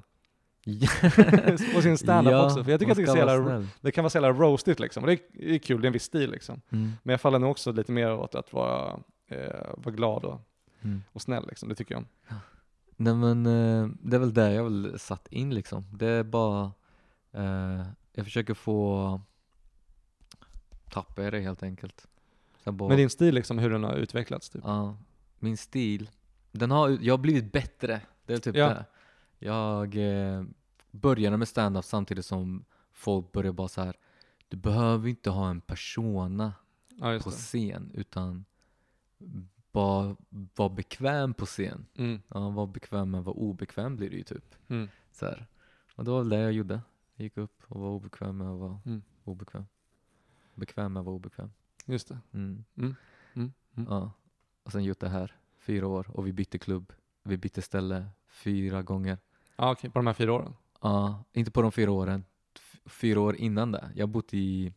*laughs* På sin standup Ja, också. För jag tycker att det, jävla, det kan vara så jävla roastigt liksom. Och det är, är kul, det är en viss stil liksom. Mm. Men jag faller nog också lite mer åt att vara, eh, vara glad och, Mm. och snäll liksom. Det tycker jag om. Nej men eh, det är väl det jag vill satt in liksom. Det är bara, eh, jag försöker få tappa i det helt enkelt. Bara, Men din stil liksom, hur den har utvecklats typ. ja, min stil, den har, jag har blivit bättre. Det är typ Ja. det. Jag eh, började med stand-up samtidigt som folk började bara så här. du behöver inte ha en persona Ja, på scen utan bara vara bekväm på scen. Mm, Ja, vara bekväm med att vara obekväm blir det ju typ. mm, Så här. Och det var det jag gjorde. Jag gick upp och var obekväm med att vara Mm. obekväm. Bekväm med att vara obekväm. just det. Mm. Mm. Mm. Mm. Ja. Och sen gjort det här fyra år och vi bytte klubb. Vi bytte ställe fyra gånger. Ja, okej, på de här fyra åren. Ja, inte på de fyra åren. Fyra år innan det. Jag har bott i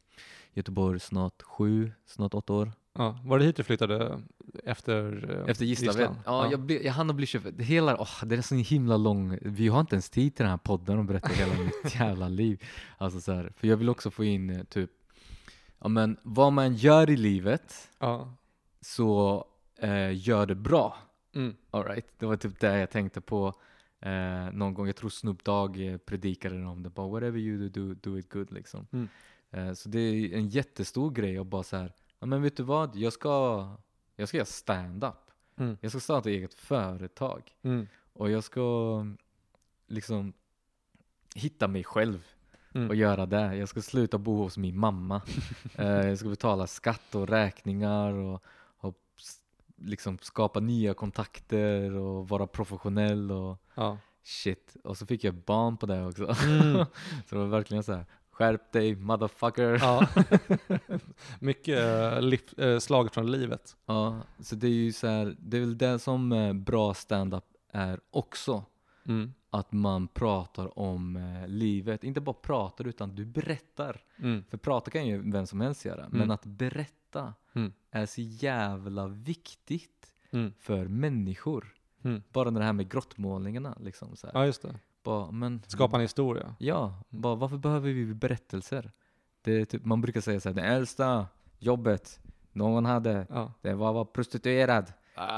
Göteborg snart sju, snart åtta år. Ja, var det hit du flyttade efter eh, Efter Gislaved. Ja, Jag, blev, jag hann bli chaufför. Det Hela, åh, det är så himla lång. Vi har inte ens tid till den här podden och berätta hela mitt *laughs* jävla liv. Alltså så här, för jag vill också få in eh, typ, ja men vad man gör i livet Ja. så eh, gör det bra. Mm. All right. Det var typ det jag tänkte på eh, någon gång. Jag tror Snoop Dogg eh, predikade om det. Bara whatever you do, do, do it good liksom. Mm. Eh, så det är en jättestor grej att bara så här, ja men vet du vad? Jag ska, jag ska göra stand-up. Mm. Jag ska starta eget företag. Mm. Och jag ska liksom hitta mig själv Mm. och göra det. Jag ska sluta bo hos min mamma. *laughs* eh, jag ska betala skatt och räkningar och, liksom skapa nya kontakter och vara professionell och Ja. shit. Och så fick jag barn på det också. Mm. *laughs* så det var verkligen så här. skärp dig motherfucker. ja. *laughs* Mycket eh, slag från livet. Ja, så det är ju så här, det är väl det som eh, bra stand-up är också. Mm. Att man pratar om eh, livet, inte bara pratar utan du berättar. Mm. För prata kan ju vem som helst göra, men Mm. att berätta Mm. är så jävla viktigt Mm. för människor. Mm. Bara det här med grottmålningarna liksom så här. Ja, just det. Bara, men, Skapa en historia. Ja, bara varför behöver vi berättelser? Det typ, man brukar säga så här, det äldsta jobbet någon hade, Ja. det var att vara prostituerad.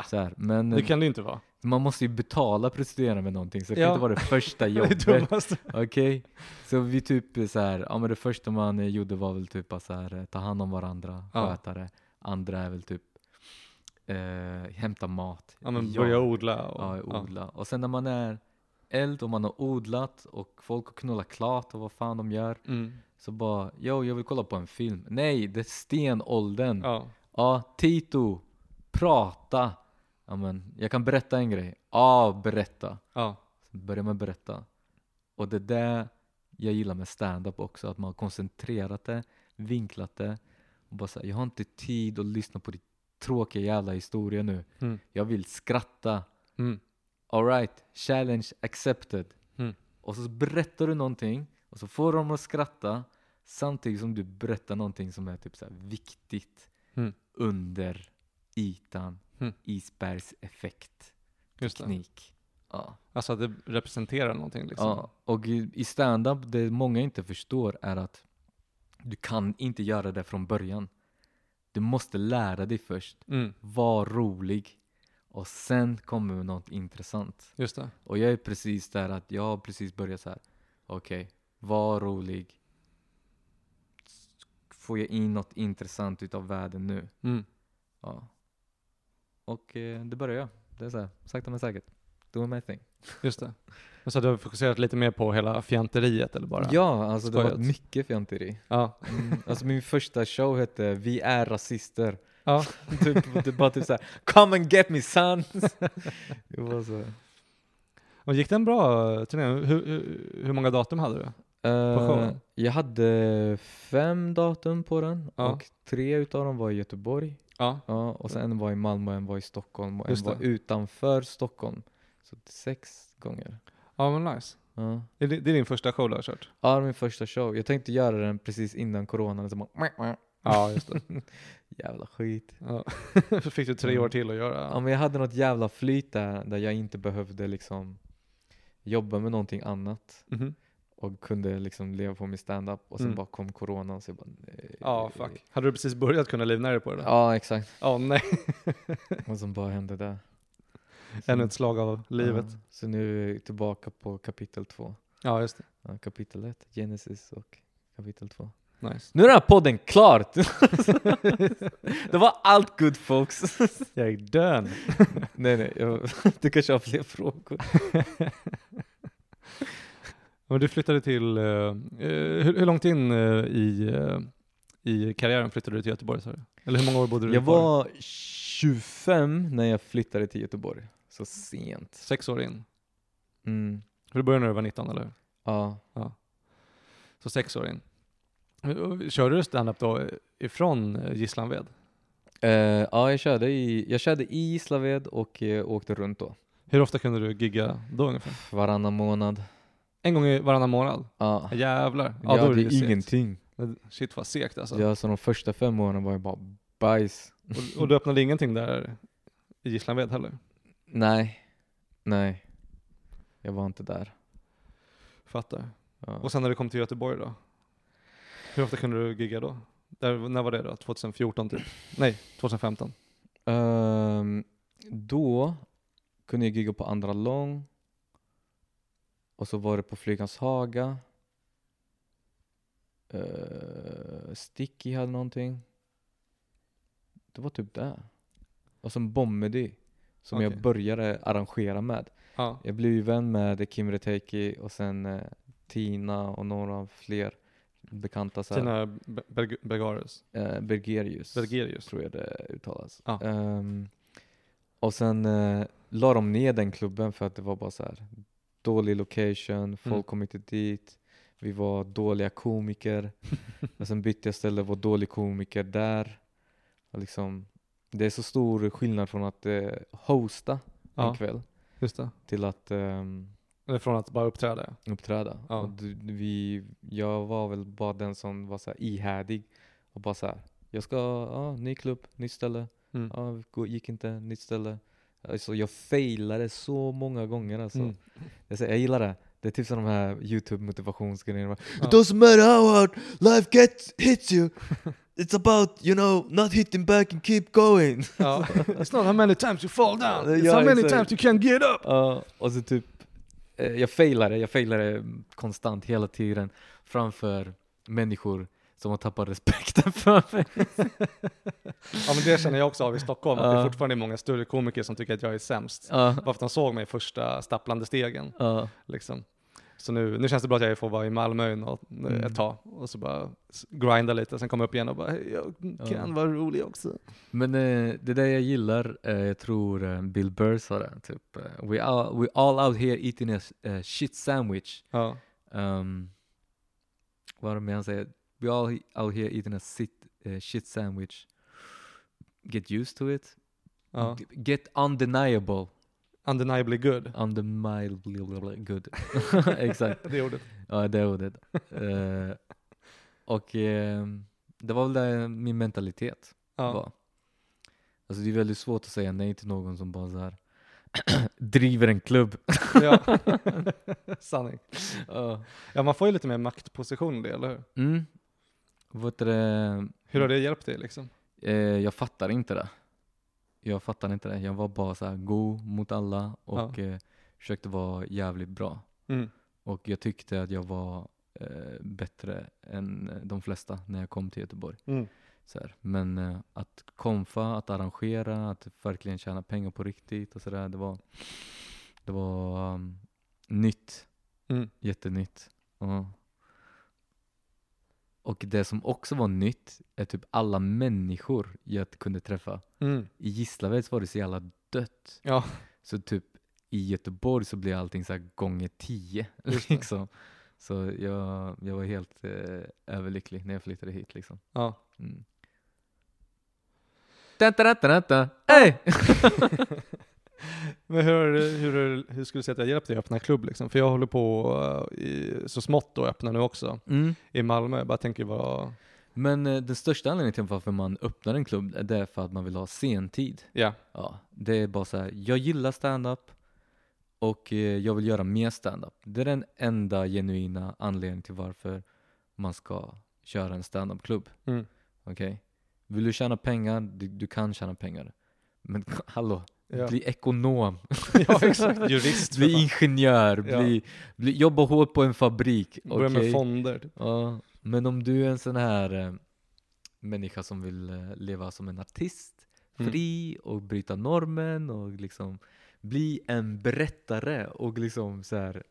Så här. Men Det kan det inte vara. Man måste ju betala prostituerade med någonting, så det kan Ja. inte vara det första *laughs* jobbet. Okej, så vi typ så här, ja men det första man gjorde var väl typ att så här, eh, ta hand om varandra, Ja. sköta det. Andra är väl typ eh, hämta mat. Ja, men börja odla. Och, Ja, odla. Och sen när man är eld och man har odlat och folk har knullat klart och vad fan de gör. Mm. Så bara, yo jag vill kolla på en film. Nej, det är stenåldern. Ja, Ja. Tito, prata. Ja men, jag kan berätta en grej. Ja, berätta. Ja. Så börjar man berätta. Och det är det jag gillar med stand-up också, att man har koncentrerat det, vinklat det och bara säga jag har inte tid att lyssna på ditt tråkiga jävla historia nu. Mm. Jag vill skratta. Mm. Alright, challenge accepted. Mm. Och så berättar du någonting och så får de att skratta samtidigt som du berättar någonting som är typ så viktigt Mm. under ytan. Mm. Isbergseffekt. Teknik. Ja. Alltså att det representerar någonting liksom. ja. Och i, stand-up, det många inte förstår är att du kan inte göra det från början. Du måste lära dig först. Mm. Var rolig. Och sen kommer något intressant. Just det. Och jag är precis där att jag har precis börjat så här. Okej, var rolig. Får jag in något intressant utav världen nu? Mm. Ja. Och eh, det börjar jag. Det är så här, sakta men säkert. Doing my thing. Just det. Men så du har fokuserat lite mer på hela fjanteriet eller bara? Ja, alltså det skojat. varit mycket fjanteri. Ja. Mm. Alltså min första show hette Vi är rasister. ja. *laughs* typ, det var typ såhär Come and get me son! *laughs* det var så. Och gick det en bra turné? Hur, hur, hur många datum hade du? Eh, showen? jag hade fem datum på den Ja. och tre utav dem var i Göteborg. Ja. Ja, och sen en var i Malmö, en var i Stockholm och en var utanför Stockholm. Så sex gånger. Ja men nice. Ja. Är det, det är din första show du har kört? ja, det var min första show. Jag tänkte göra den precis innan coronan. Så bara, Ja just det. *laughs* jävla skit. Ja. *laughs* Så fick du tre år till att göra. Ja, men jag hade något jävla flyt där, där jag inte behövde liksom jobba med någonting annat. Mhm. Och kunde liksom leva på min stand-up och sen Mm. bara kom coronan så jag bara nej. Ja fuck. Hade du precis börjat kunna livnära dig på det där? Ja exakt. Ja nej. *laughs* Vad som bara hände där. Ännu ett slag av livet. Ja, så nu är jag tillbaka på kapitel två. Ja just det. Ja, kapitel ett, Genesis och kapitel två. Nice. Nu är den här podden klar! *laughs* det var allt good folks. *laughs* Jag är dön. nej nej, jag, du kanske har fler frågor. Men du flyttade till, eh, eh, hur, hur långt in eh, i, eh, i karriären flyttade du till Göteborg sa du? Eller hur många år bodde du Jag kvar? var 25 när jag flyttade till Göteborg. Så sent. Sex år in. Mm. För du började när du var 19 eller hur? Ja. Så sex år in. Körde du stand-up då ifrån eh, Gislanved? Eh, ja, jag körde i, jag körde i Gislaved och eh, åkte runt då. Hur ofta kunde du gigga då ungefär? Varannan månad. En gång i varannan månad? Ja. Jävlar. Ja, då är det ju är segt. ingenting. Shit vad segt alltså. Ja, så de första fem åren var jag bara bajs. Och, och du öppnade ingenting där i Gislanved heller? Nej, nej. Jag var inte där. Fattar. Ja. Och sen när du kom till Göteborg då? Hur ofta kunde du gigga då? Där, när var det då? 2014 typ? Nej, 2015. Ehm, då kunde jag gigga på Andra Lång. Och så var det på Flygans Haga. Uh, Sticky hade någonting. Det var typ det. Och sen Bommedy. Som jag Okej. började arrangera med. Ja. Jag blev ju vän med Kim Reteki och sen eh, Tina och några fler bekanta. Så. Tina Be- Berg- Bergarius. Eh, Bergerius. Bergerius. tror jag det uttalas. Ja. Ehm, och sen eh, la de ner den klubben för att det var bara så här dålig location, folk Mm. kom inte dit, vi var dåliga komiker. *laughs* och sen bytte jag ställe, var dålig komiker där. Och liksom, det är så stor skillnad från att eh, hosta en Ja, kväll just det. till att ehm, Eller från att bara uppträda. uppträda. Ja. Och du, vi, jag var väl bara den som var så här ihärdig och bara så här. jag ska, ja, ny klubb, nytt ställe. Mm. Ja, gick inte, nytt ställe. Alltså jag failade så många gånger alltså. Mm. Jag, säger, jag gillar det. Det är typ som de här youtube motivationsgrejerna. Ja. It doesn't matter how hard life gets, hits you. It's about, you know, not hitting back and keep going. *laughs* Ja. It's not how many times you fall down, it's Ja, how many times you can get up. Ja, och så typ, eh, jag failade, jag failade konstant hela tiden framför människor som har tappat respekten för mig. *laughs* Ja men det känner jag också av i Stockholm, att det är fortfarande många större komiker som tycker att jag är sämst. För att de såg mig i första stapplande stegen. ja. Liksom. Så nu, nu känns det bra att jag får vara i Malmö nå- Mm. ett tag och så bara grinda lite, sen komma upp igen och bara "Hej, jag kan Ja. vara rolig också. Men eh, det där jag gillar, eh, jag tror eh, Bill Burr sa det, typ we, all, we all out here eating a shit sandwich. Um, vad är det han säger? We all out here eating a sit, eh, shit sandwich. get used to it. Ja. Get undeniable. Undeniably good. Undeniably good. *laughs* *laughs* Exakt. Det ordet. Ja, det ordet. Eh, och ehm, det var väl det min mentalitet Ja. var. Alltså det är väldigt svårt att säga nej till någon som bara så här *clears throat* driver en klubb. ja. *laughs* Sanning. Ja. Ja, man får ju lite mer maktposition i det, eller hur? Mm. Du, det, Hur har det hjälpt dig liksom? eh, jag fattar inte det. Jag fattar inte det. Jag var bara så här god mot alla och eh, försökte vara jävligt bra. Mm. Och jag tyckte att jag var eh, bättre än eh, de flesta när jag kom till Göteborg. Mm. Så här. Men eh, att konfa, att arrangera, att verkligen tjäna pengar på riktigt och sådär, det var, det var um, nytt. Mm. Jättenytt. Ja. Och det som också var nytt är typ alla människor jag kunde träffa. Mm. I Gislaved var det så jävla dött. Ja. Så typ i Göteborg så blev allting så här gånger tio. Liksom. Så jag, jag var helt eh, överlycklig när jag flyttade hit liksom. Ja. Mm. Hey! *laughs* Men hur, hur, hur skulle du säga att det har hjälpt dig att öppna klubb liksom? För jag håller på uh, i, så smått att öppna nu också. Mm. I Malmö. Jag bara tänker vad... Men eh, den största anledningen till varför man öppnar en klubb är det för att man vill ha sentid. Ja. Ja, det är bara så här. jag gillar stand-up och eh, jag vill göra mer stand-up. Det är den enda genuina anledningen till varför man ska köra en stand-up-klubb. Mm. Okej? Vill du tjäna pengar, du, du kan tjäna pengar. Men *laughs* hallå, Ja. bli ekonom, *laughs* ja, exakt. Jurist. bli ingenjör, Ja. bli, bli, jobba hårt på en fabrik. Börja med okej? fonder. Typ. Ja, men om du är en sån här eh, människa som vill eh, leva som en artist, Mm. fri och bryta normen och liksom bli en berättare och liksom så här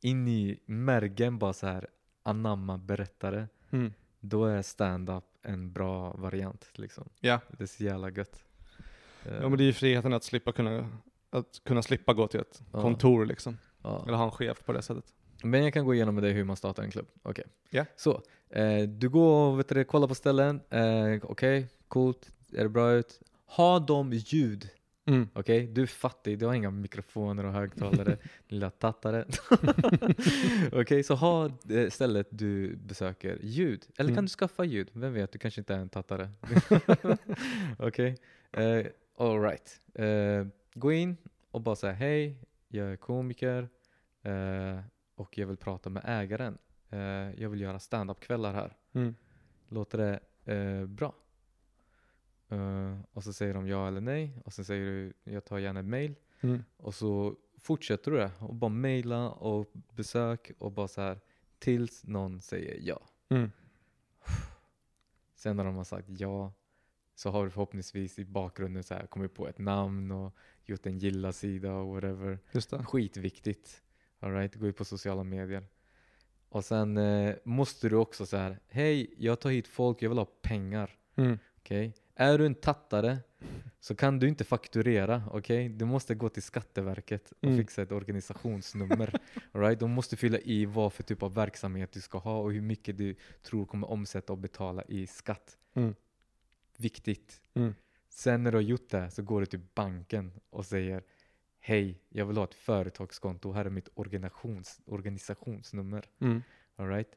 in i märgen bara så här anamma berättare. Mm. Då är stand-up en bra variant liksom. Ja. Det är så jävla gött. Eh, ja, men det är ju friheten att slippa kunna, att kunna slippa gå till ett Ja. kontor liksom. ja. Eller ha en chef på det sättet. Men jag kan gå igenom med dig hur man startar en klubb. Okej. Ja. Så, eh, du går och vet du, kollar på ställen. Eh, Okej, coolt. Är det bra ut? Ha dem ljud. Mm. Okej, du är fattig, du har inga mikrofoner och högtalare, *laughs* lilla tattare. *laughs* Okej, så ha eh, stället du besöker ljud. Eller kan Mm. du skaffa ljud? Vem vet, du kanske inte är en tattare. *laughs* Okej, eh, alright. Eh, gå in och bara säga hej, jag är komiker eh, och jag vill prata med ägaren. Eh, jag vill göra stand-up-kvällar här. Mm. Låter det bra? Och så säger de ja eller nej och sen säger du jag tar gärna ett mail Mm. och så fortsätter du det och bara mejla och besök och bara så här tills någon säger ja. Mm. Sen när de har sagt ja så har du förhoppningsvis i bakgrunden så här kommit på ett namn och gjort en gilla-sida och whatever. Just det. Skitviktigt. Alright, gå ut på sociala medier. Och sen eh, måste du också så här, hej jag tar hit folk, jag vill ha pengar. Mm. Okej? Är du en tattare så kan du inte fakturera, okej? Du måste gå till Skatteverket och Mm. fixa ett organisationsnummer. *laughs* All right? De måste fylla i vad för typ av verksamhet du ska ha och hur mycket du tror kommer omsätta och betala i skatt. Mm. Viktigt. Mm. Sen när du har gjort det så går du till banken och säger Hej, jag vill ha ett företagskonto. Här är mitt organisations, organisationsnummer. Mm. All right?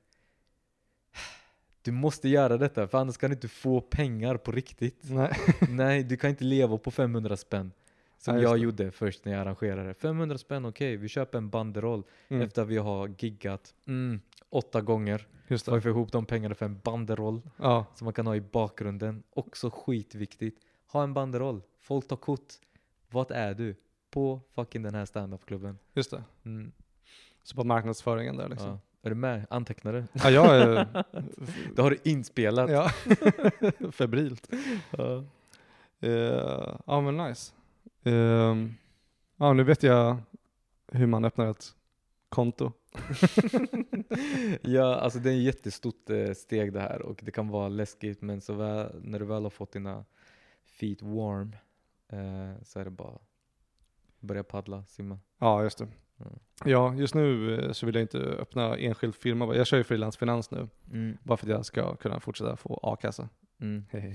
Du måste göra detta för annars kan du inte få pengar på riktigt. Nej. *laughs* Nej, du kan inte leva på 500 spänn. Som just jag det. gjorde först när jag arrangerade. 500 spänn, okej, vi köper en banderoll Mm. efter vi har giggat mm, åtta gånger. Just det. får ihop de pengarna för en banderoll Ja. som man kan ha i bakgrunden. Också skitviktigt. Ha en banderoll. Folk tar kort. Vart är du? På fucking den här standup-klubben. Just det. Mm. Så på marknadsföringen där liksom. Ja. Är du med? Antecknar du? Ja, jag är... *laughs* Det har du inspelat. ja. *laughs* Febrilt. Ja. Eh, ja men nice. Ehm, ja nu vet jag hur man öppnar ett konto. *laughs* ja, alltså det är ett jättestort eh, steg det här och det kan vara läskigt men så väl, när du väl har fått dina feet warm eh, så är det bara börja paddla, simma. Ja just det. Mm. Ja just nu eh, så vill jag inte öppna enskild firma. Jag kör ju frilansfinans nu. Bara för att jag ska kunna fortsätta få a-kassa. Mm. *laughs* *laughs*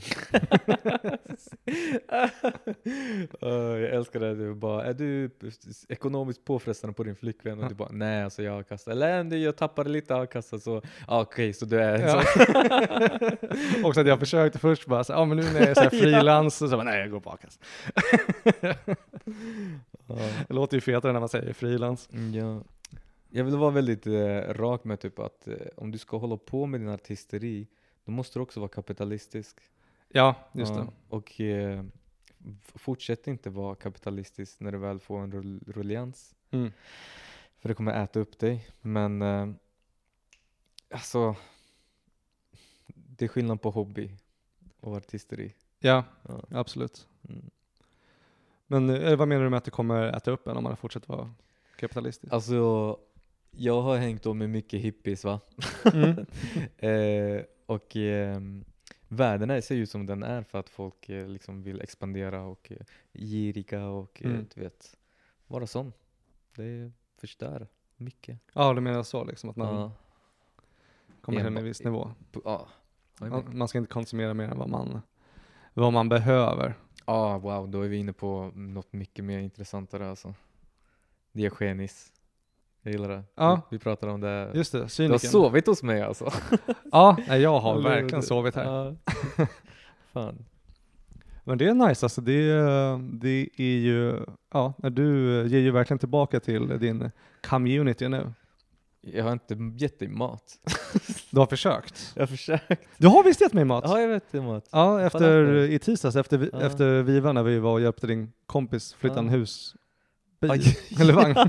Jag älskar det, du bara, är du ekonomiskt påfrestande på din flickvän? Och du bara, nej alltså jag har kastat, eller "Nej, jag tappade lite a-kassa så, ah, okej så du är Ja. så. *laughs* Också att jag försökte först bara, så, ja men nu när jag är frilans, så bara, nej jag går på a-kassa. Det låter ju fetare när man säger frilans. Mm, Ja. Jag vill vara väldigt eh, rak med typ att eh, om du ska hålla på med din artisteri, då måste du också vara kapitalistisk. Ja, just Ja, det. Och eh, fortsätt inte vara kapitalistisk när du väl får en rull- rullians. Mm. För det kommer äta upp dig. Men eh, alltså, det är skillnad på hobby och artisteri. Ja, Ja. absolut. Mm. Men eh, vad menar du med att det kommer äta upp en om man fortsätter vara kapitalistisk? Alltså, jag har hängt då med mycket hippies va? Mm. *laughs* eh, och ehm, världen är, ser ut som den är för att folk eh, liksom vill expandera och eh, giriga och eh, Mm. du vet, vara sån. Det förstör mycket. Ja, du menar så liksom, att man Ja. kommer till en viss nivå. Ja. Man, ska inte konsumera mer än vad man, vad man behöver. Ja, wow, då är vi inne på något mycket mer intressantare alltså. Diogenes. Jag gillar det. Ja. Vi, vi pratar om det. Just det, Du har sovit hos mig alltså. *laughs* Ja, nej, jag har verkligen sovit här. Ja. *laughs* Fan. Men det är nice alltså. Det, är- det är ju, ja, du ger ju verkligen tillbaka till din community nu. Jag har inte gett dig mat. *laughs* Du har försökt. Jag har försökt. Du har visst gett mig mat? Ja, jag vet det mat. Ja, efter, i tisdags efter, vi- Ja. efter Viva när vi var och hjälpte din kompis flytta Ja. en hus. Bil, Aj. *laughs* eller vagn. *laughs*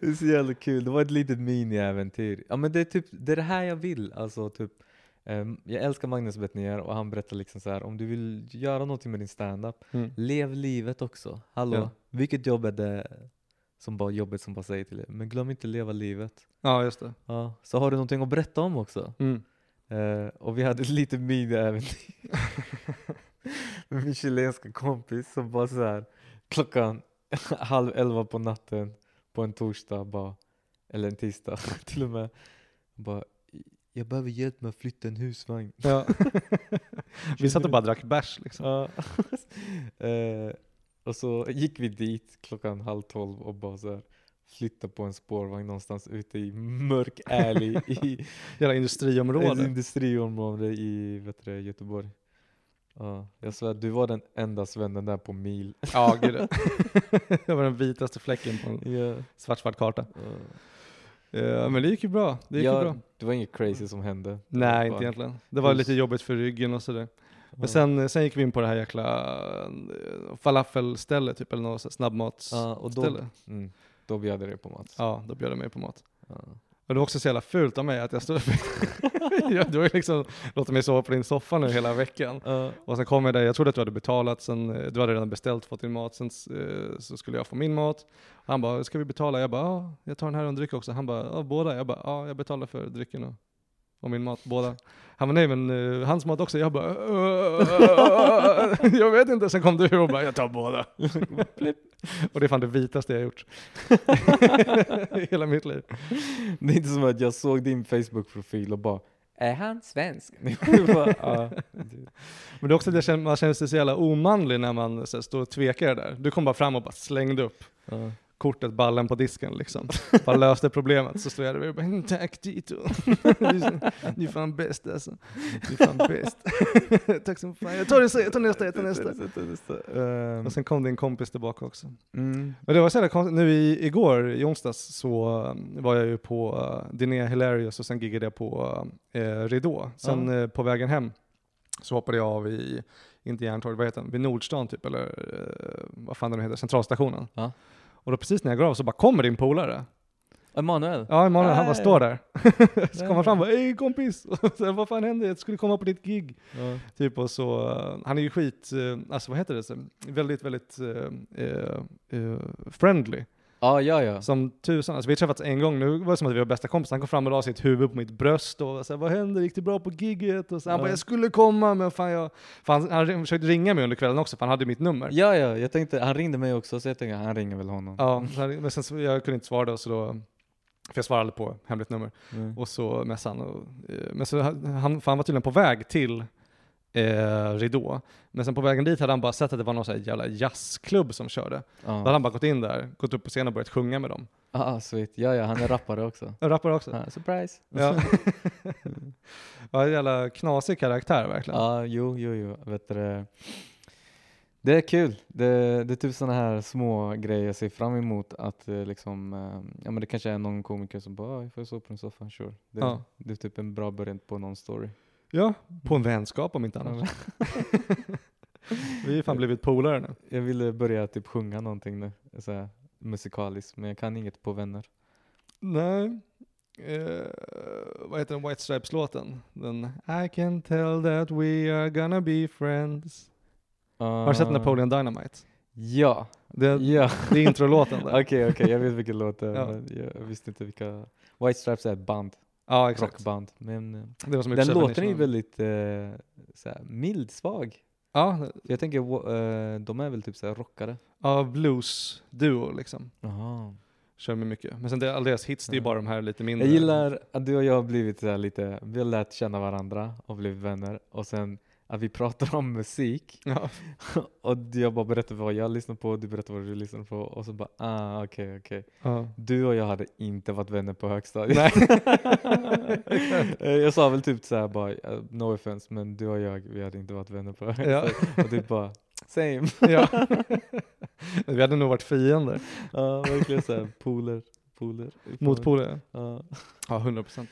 det är så jävla kul. Det var ett litet mini-äventyr. Ja men det är typ, det är det här jag vill. Alltså typ, ehm, jag älskar Magnus Bettner och han berättar liksom så här om du vill göra någonting med din standup, Mm. lev livet också. Hallå, Ja. vilket jobb är det som bara jobbet som bara säger till dig, men glöm inte leva livet. Ja, just det. Ja, så har du någonting att berätta om också. Mm. Eh, och vi hade ett litet mini-äventyr *laughs* med min chilenska kompis som bara så här klockan *laughs* halv elva på natten på en torsdag bara, eller en tisdag *laughs* till och med, bara jag behöver hjälp med att flytta en husvagn. Ja. *laughs* vi satt och bara drack bärs liksom. Ja. eh, och så gick vi dit klockan halv tolv och bara så här flytta på en spårvagn någonstans ute i mörk alley i ett industriområde. industriområde i vet du, Göteborg. Ja, jag svär, du var den enda svennen där på mil. Ja, gud. *laughs* det var den vitaste fläcken på en Ja. svart, svart karta. Ja, men det gick ju bra. Det gick ju ja, bra. Det var inget crazy som hände. Nej, inte egentligen. Det var lite jobbigt för ryggen och sådär. Men sen, sen gick vi in på det här jäkla eh, falafelstället, typ, eller något snabbmatsställe. Ja, och då, mm, då bjöd jag dig på mat. Ja, då bjöd de mig på mat. Ja. Och det var också så jävla fult av mig att jag stod *laughs* ja, Du har ju liksom låtit mig sova på din soffa nu hela veckan. Ja. Och sen kom jag där, jag trodde att du hade betalat, sen, eh, du hade redan beställt fått din mat, sen eh, så skulle jag få min mat. Han bara, ska vi betala? Jag bara, ja, jag tar den här och en dryck också. Han bara, ja, båda? Jag bara, ja, jag betalar för drycken och, och min mat, båda. Han bara, nej men eh, hans mat också. Jag bara, "Äh, *laughs* jag vet inte. Sen kom du och bara, jag tar båda. *laughs* och det är fan det vitaste jag gjort. *laughs* Hela mitt liv. Det är inte som att jag såg din Facebook-profil och bara är han svensk? Jag bara, ja. Men det är också känner, man känner sig så jävla omanlig när man så här, står och tvekar där. Du kom bara fram och bara slängde upp Ja. Kortet, ballen på disken liksom. Bara *laughs* löste problemet. Så stod jag där och bara, "Mm, tack Tito. *laughs* Du är- fan bäst alltså. Du är fan bäst. *laughs* tack så fan. Jag tar, det, jag tar nästa, jag tar nästa. Ehm, Och sen kom din kompis tillbaka också. mm. Men det var så jävla. Nu i, igår, i onsdags, så um, var jag ju på uh, Diné Hilarious och sen giggade jag på uh, Ridå. Sen Ja. eh, på vägen hem så hoppade jag av i, inte Järntorget, vad heter den? Vid Nordstan typ, eller uh, vad fan den heter, Centralstationen. Ja. Och då precis när jag går av så bara kommer din polare. Emanuel? Ja, Emanuel, han bara står där. *laughs* så kommer han fram och bara, hej kompis! *laughs* Och så, vad fan hände? Jag skulle komma på ditt gig. Ja. Typ och så, uh, han är ju skit, uh, alltså vad heter det? Så, väldigt, väldigt uh, uh, uh, friendly. Ja, ja, ja. Som tusan. Alltså vi har träffats en gång nu, var det som att vi var bästa kompisar. Han kom fram och la sitt huvud på mitt bröst och här, vad hände? Gick det bra på gigget? Och så, han Ja. bara, jag skulle komma men fan jag... Fan, han försökte ringa mig under kvällen också för han hade mitt nummer. Ja, ja, jag tänkte, han ringde mig också så jag tänkte han ringer väl honom. Ja, men sen så, jag kunde inte svara då så då För jag svarade på hemligt nummer. Mm. Och så messade han. Och, eh, men så han, för han var tydligen på väg till eh, Ridå. Men sen på vägen dit hade han bara sett att det var någon sån här jävla jazzklubb som körde. Då hade han bara gått in där, gått upp på scenen och börjat sjunga med dem. Ah, sweet. Ja, ja, han är rappare också. *laughs* Jag rappar också. Ah, surprise! Ja. *laughs* *laughs* ja, en jävla knasig karaktär verkligen. Ja, jo, jo, jo. Vet du, det- det är kul. Det, det är typ sådana här små grejer jag ser fram emot. Att eh, liksom, eh, ja men det kanske är någon komiker som bara, "Ah, jag får sova på en soffa, sure. Det, Ja. det är typ en bra början på någon story. Ja, på en vänskap om inte annat. *laughs* Vi har fan blivit polare nu. Jag ville börja typ sjunga någonting nu, så här, musikaliskt, men jag kan inget på vänner. Nej. Eh, vad heter den White Stripes-låten? Den I can tell that we are gonna be friends. Har du sett Napoleon Dynamite? Ja, Det, ja. det är introlåten där. *laughs* Okej, okej, jag vet vilken låt det är, Ja. men jag visste inte vilka. White Stripes är ett band, Ja, exakt. rockband. Men eh, Det var som den låten är ju väldigt eh, såhär, mild, svag. Ja, Jag tänker, eh, de är väl typ såhär rockare? ja blues-duo liksom. Jaha. Kör med mycket. Men sen det, all deras hits, det är ju bara de här lite mindre. Jag gillar att du och jag har blivit så här lite, vi har lärt känna varandra och blivit vänner och sen att vi pratar om musik Ja, *laughs* och jag bara berättar vad jag lyssnar på du berättar vad du lyssnar på och så bara ah okej okej. ja. Du och jag hade inte varit vänner på högstadiet. Nej. *laughs* Jag sa väl typ såhär bara, eh, no offense men du och jag vi hade inte varit vänner på högstadiet. Och typ bara, same. *laughs* ja. Vi hade nog varit fiender. Ja verkligen såhär, poler, poler. Motpoler. Ja. Ja, 100 procent.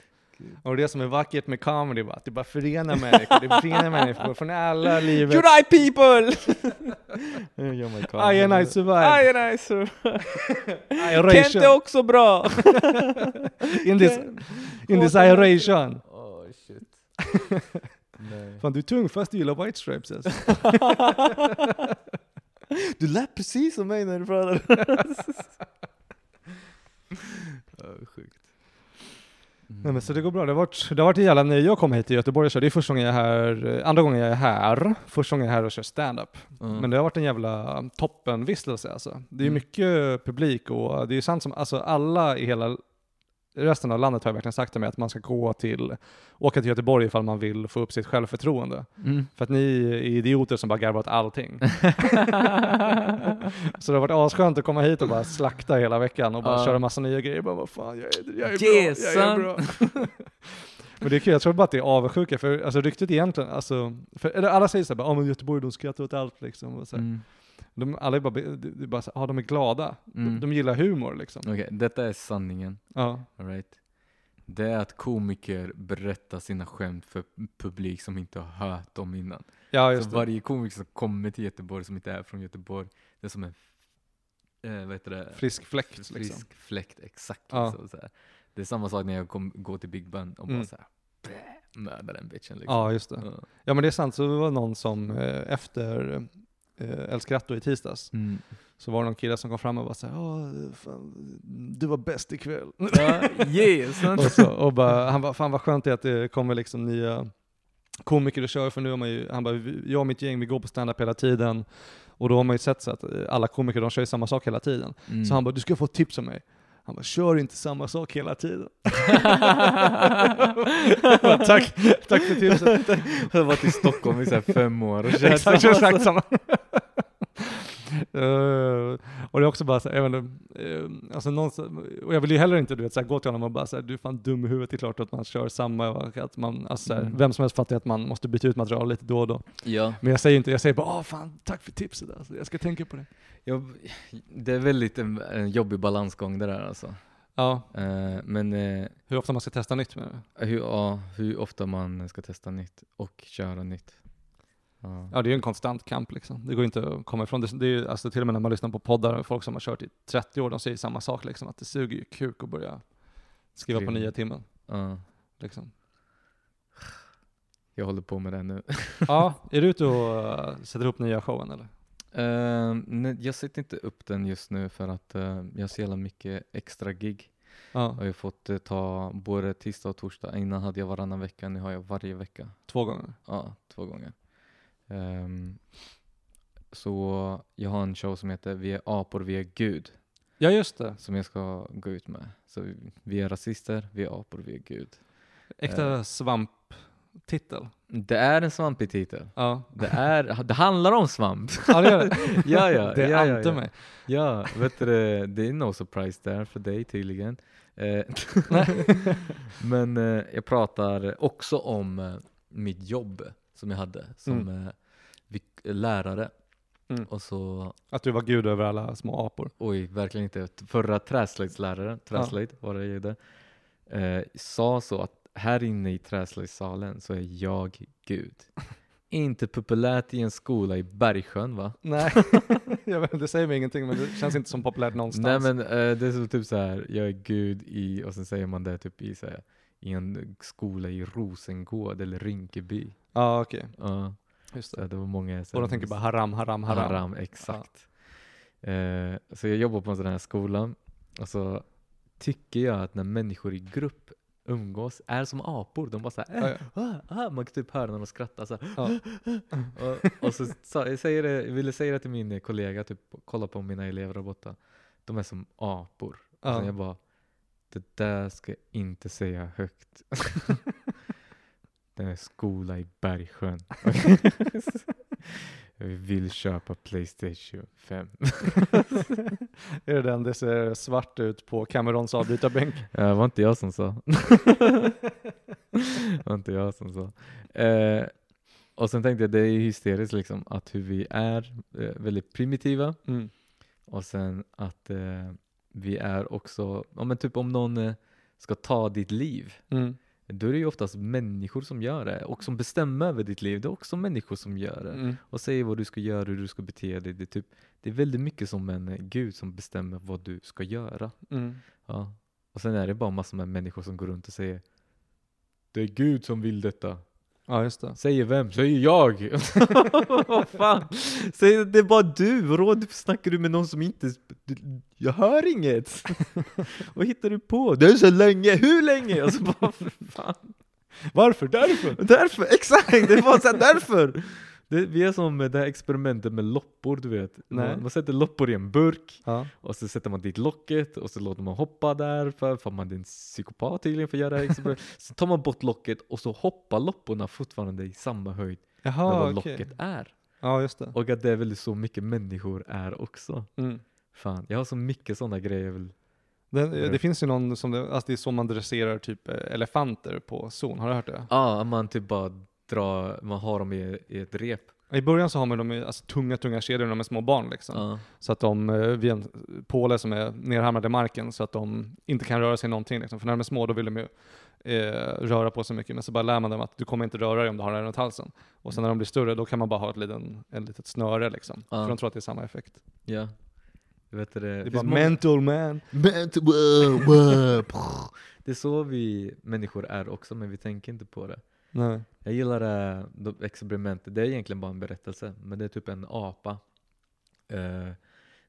Och det som är vackert med comedy bara, att det bara förenar människor. Det förenar människor från alla livet. Eye people! oh my God. I and I survive. I and I survive. *laughs* Kent är också bra! *laughs* In this, in this aeration. Oh shit. *laughs* Nej. Fan du är tung fast du gillar White Stripes alltså. Du lät precis som mig när du pratade. oh, sjukt. Nej men så det går bra. Det har varit, det har varit en jävla nöje att komma hit till Göteborg och köra. Det är första gången jag är här, eh, andra gången jag är här. Första gången jag är här och kör stand-up. Mm. Men det har varit en jävla toppenvistelse alltså. Det är Mm. mycket publik och det är sant som, alltså alla i hela resten av landet har ju verkligen sagt till mig att man ska gå till, åka till Göteborg ifall man vill få upp sitt självförtroende. Mm. För att ni är idioter som bara garvar åt allting. *laughs* så det har varit asskönt att komma hit och bara slakta hela veckan och bara Ja. köra massa nya grejer. Bara, vad fan, jag är, jag är Yeah, bra, jag är bra. *laughs* Men det är kul, jag tror bara att det är avundsjuka, för alltså ryktet egentligen, alltså, för, eller alla säger såhär, ja ah, men Göteborg de skrattar åt allt liksom. Och så här. Mm. De, alla är bara, det är bara så, ah, de är glada. Mm. De, de gillar humor liksom. Okej, detta är sanningen. Ja. All right. Det är att komiker berättar sina skämt för publik som inte har hört dem innan. ja, Så just det. varje komiker som kommer till Göteborg som inte är från Göteborg, det är som en eh, vad heter det? Frisk fläkt frisk liksom. fläkt, exakt. Ja. Liksom, så här. Det är samma sak när jag kom, går till Big Ben och bara Mm. så här, mördar den bitchen liksom. Ja, just det. Ja. Ja men det är sant, så det var någon som eh, efter El Scratto i tisdags, Mm. så var det någon kille som kom fram och var såhär, fan, du var bäst ikväll. Ja, yeah, *laughs* och, så, och bara, han bara, fan vad skönt det är att det kommer liksom nya komiker och kör, för nu har man ju, han bara, "Vi- jag och mitt gäng vi går på stand-up hela tiden, och då har man ju sett så att eh, alla komiker de kör ju samma sak hela tiden. Mm. Så han bara, du ska få ett tips av mig. Han bara, kör inte samma sak hela tiden. *laughs* tack, tack för tipset. Jag har varit i Stockholm i så fem år och *laughs* kört exakt, samma sak. Eh, och det är också bara så här, jag vet inte, eh, alltså och jag vill ju heller inte du vet, så här, gå till honom och bara säga du är fan dum i huvudet, det är klart att man kör samma, att man, alltså, så här, Mm. vem som helst fattar att man måste byta ut material lite då och då. Ja, Men jag säger inte, jag säger bara, åh fan, tack för tipset alltså, jag ska tänka på det. jag, det är väldigt en, en jobbig balansgång det där alltså. Ja, Eh, men eh, hur ofta man ska testa nytt med det. hur, ja, hur ofta man ska testa nytt och köra nytt. Ja. Ja, det är ju en konstant kamp liksom. Det går inte att komma ifrån. Det, det är ju, alltså till och med när man lyssnar på poddar, folk som har kört i 30 år, de säger samma sak liksom, att det suger ju kuk att börja skriva på Skriva. nya timmen. Ja. Liksom. Jag håller på med det nu. *laughs* Ja, är du ute och uh, sätter ihop nya showen eller? Eh, nej, jag sätter inte upp den just nu för att eh, jag har så jävla mycket extra gig. Ja, Och jag har fått eh, ta både tisdag och torsdag. Innan hade jag varannan vecka, nu har jag varje vecka. två gånger. Ja, två gånger. Ehm, så jag har en show som heter Vi är apor, vi är Gud. Ja, just det. som jag ska gå ut med. Så vi, vi är rasister, vi är apor, vi är Gud. Äkta svamptitel. Det är en svampig titel. Ja. Det, är, det handlar om svamp. *laughs* ja, det gör det. *laughs* ja, ja, Det ja, ante ja. mig. Ja, vet du det, det är no surprise där för dig tydligen. Eh, *laughs* Men eh, jag pratar också om eh, mitt jobb som jag hade som Mm. eh, lärare. Mm. Och så, Att du var gud över alla små apor. oj, verkligen inte. Förra träslöjdsläraren, träslöjd var det jag gjorde, eh, sa så att här inne i träslöjdssalen så är jag Gud. *laughs* inte populärt i en skola i Bergsjön va? *laughs* Nej, *laughs* jag vet, det säger mig ingenting men det känns inte som populärt någonstans. Nej men eh, det är så typ så här, jag är Gud i, och sen säger man det typ i, så här, i en skola i Rosengård eller Rinkeby. Ja, okej. Ja, Just så det. det var många Och de tänker bara haram, haram, haram. haram exakt. Eh, så jag jobbar på en sån här skola, och så tycker jag att när människor i grupp umgås är som apor. De bara såhär, äh, ah, ah, man kan typ höra när de skrattar så här, Ja. och, och så sa, jag, säger det, ville säga det till min kollega, typ kolla på mina elever där borta. De är som apor. Och Ja. sen jag bara, det där ska jag inte säga högt. *laughs* det är skola i Bergsjön. *laughs* jag vill köpa Playstation 5. *laughs* Är det den det ser svart ut på Camerons avbytarbänk? Det var inte jag som sa. det var inte jag som sa. Eh, och sen tänkte jag, det är hysteriskt liksom att hur vi är eh, väldigt primitiva Mm. och sen att eh, vi är också, ja men typ om någon eh, ska ta ditt liv, Mm. då är det ju oftast människor som gör det och som bestämmer över ditt liv. Det är också människor som gör det Mm. och säger vad du ska göra, hur du ska bete dig. Det är, typ, det är väldigt mycket som en eh, gud som bestämmer vad du ska göra. Mm. Ja. Och sen är det bara massor med människor som går runt och säger Det är Gud som vill detta. Ja, just det. Säger vem? Säger jag! *laughs* Vad fan? Säger det är bara du! Vadå snackar du med någon som inte... du- Jag hör inget! *laughs* Vad hittar du på? Det är så länge! Hur länge? Och så bara, för fan. Varför? Därför? Därför! Exakt! Det var så här, därför! Det, vi är som det här experimentet med loppor, du vet. Man, man sätter loppor i en burk Ja. och så sätter man dit locket och så låter man hoppa där för, för man är en psykopat tydligen för att göra det här experimentet. *laughs* Så tar man bort locket och så hoppar lopporna fortfarande i samma höjd med Jaha, vad okej. locket är. Ja, just det. Och att det är väl så mycket människor är också. Mm. Fan, jag har så mycket sådana grejer. vill- Det, det finns ju någon som, alltså det är så man dresserar typ eh, elefanter på zon, har du hört det? Ja, man typ bara drar, man har dem i, i ett rep. I början så har man dem i alltså, tunga, tunga kedjor när de är små barn liksom. Ja. Så att de, eh, vid en påle som är nerhamrade i marken, så att de inte kan röra sig någonting liksom. För när de är små då vill de ju eh, röra på sig mycket, men så bara lär man dem att du kommer inte röra dig om du har den runt halsen. Och sen när de blir större, då kan man bara ha ett, liten, ett litet snöre liksom. Ja. För de tror att det är samma effekt. ja. Jag vet det, Det är bara mental man. Mental- wow, wow, prr. Det är så vi människor är också, men vi tänker inte på det. Nej. Jag gillar det, de experimentet, det är egentligen bara en berättelse, men det är typ en apa. Eh,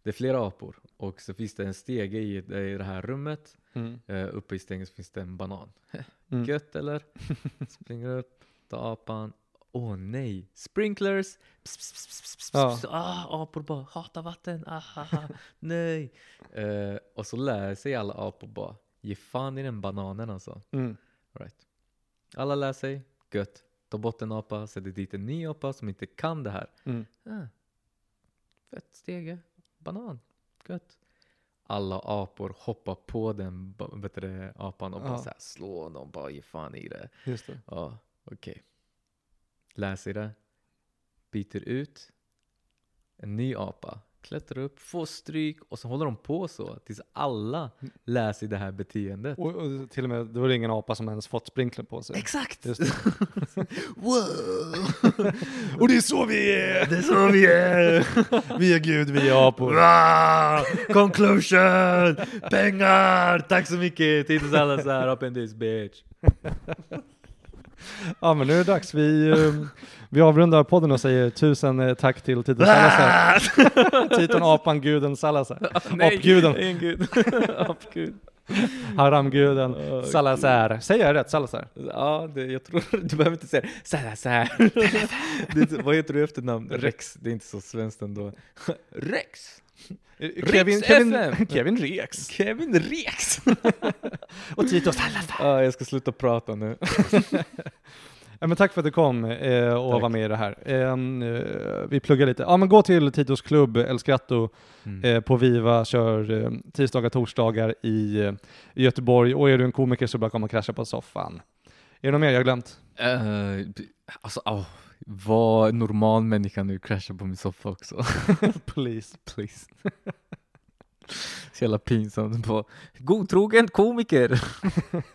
det är flera apor och så finns det en stege i, i det här rummet. Mm. Uh, uppe i stegen finns det en banan. *laughs* Mm. Gött eller? *laughs* Springer upp, tar apan. Åh nej, sprinklers! Pss, pss, pss, pss, Ja. Ah, apor bara hatar vatten, ah, ah, ah. nej. Eh, och så lär sig alla apor bara, ge fan i den bananen alltså. Mm. Right. Alla lär sig, gött. Ta bort en apa, sätter dit en ny apa som inte kan det här. Mm. Ah, fett stege, banan, gött. Alla apor hoppar på den det, apan och bara Ja. så här slår honom, bara ge fan i det. Just det. Ja, okej. Lär sig det. Byter ut. En ny apa. Klättrar upp, får stryk och så håller de på så tills alla lär sig det här beteendet. Och, och till och med, det var det ingen apa som ens fått sprinkler på sig. Exakt! Just *laughs* wow! *laughs* Och det är så vi är! Det är så vi är! *laughs* Vi är Gud, vi är apor. Conclusion! Pengar! Tack så mycket! Titus Salazar, up in this bitch! Ja men nu är det dags. Vi, eh, vi avrundar podden och säger tusen eh, tack till Titus Salazar. *laughs* Titon, apan, guden Salazar. Nej, Apguden. en gud. *laughs* Apgud. Haramguden Salazar. Säger jag rätt? Salazar? Ja, det, jag tror, du behöver inte säga det. Salazar. *laughs* det, vad heter du efternamn? Rex, det är inte så svenskt ändå. Rex! Kevin, Riks Kevin, FM. Kevin Rex. Kevin Rex! Och Tito Salazar. Ja, jag ska sluta prata nu. Ja, men tack för att du kom eh, och Tack. var med i det här. Ehm, Eh, vi pluggar lite. Ja, men gå till Titos klubb, El Scratto, Mm. eh, på Viva, kör eh, tisdagar, torsdagar i, eh, i Göteborg. Och är du en komiker så bara kom och krascha på soffan. Är det något mer jag har glömt? Eh, alltså, oh, var normal människa nu, crasha på min soffa också. *laughs* Please. Please. *laughs* Så jävla pinsamt. På, Godtrogen komiker.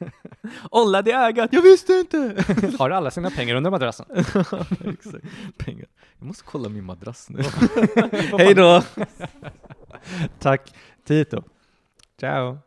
*laughs* Ollade i ögat, jag visste inte! *laughs* Har alla sina pengar under madrassen? *laughs* Exakt. Pengar. Jag måste kolla min madrass nu. Hej då! Tack Tito. Ciao.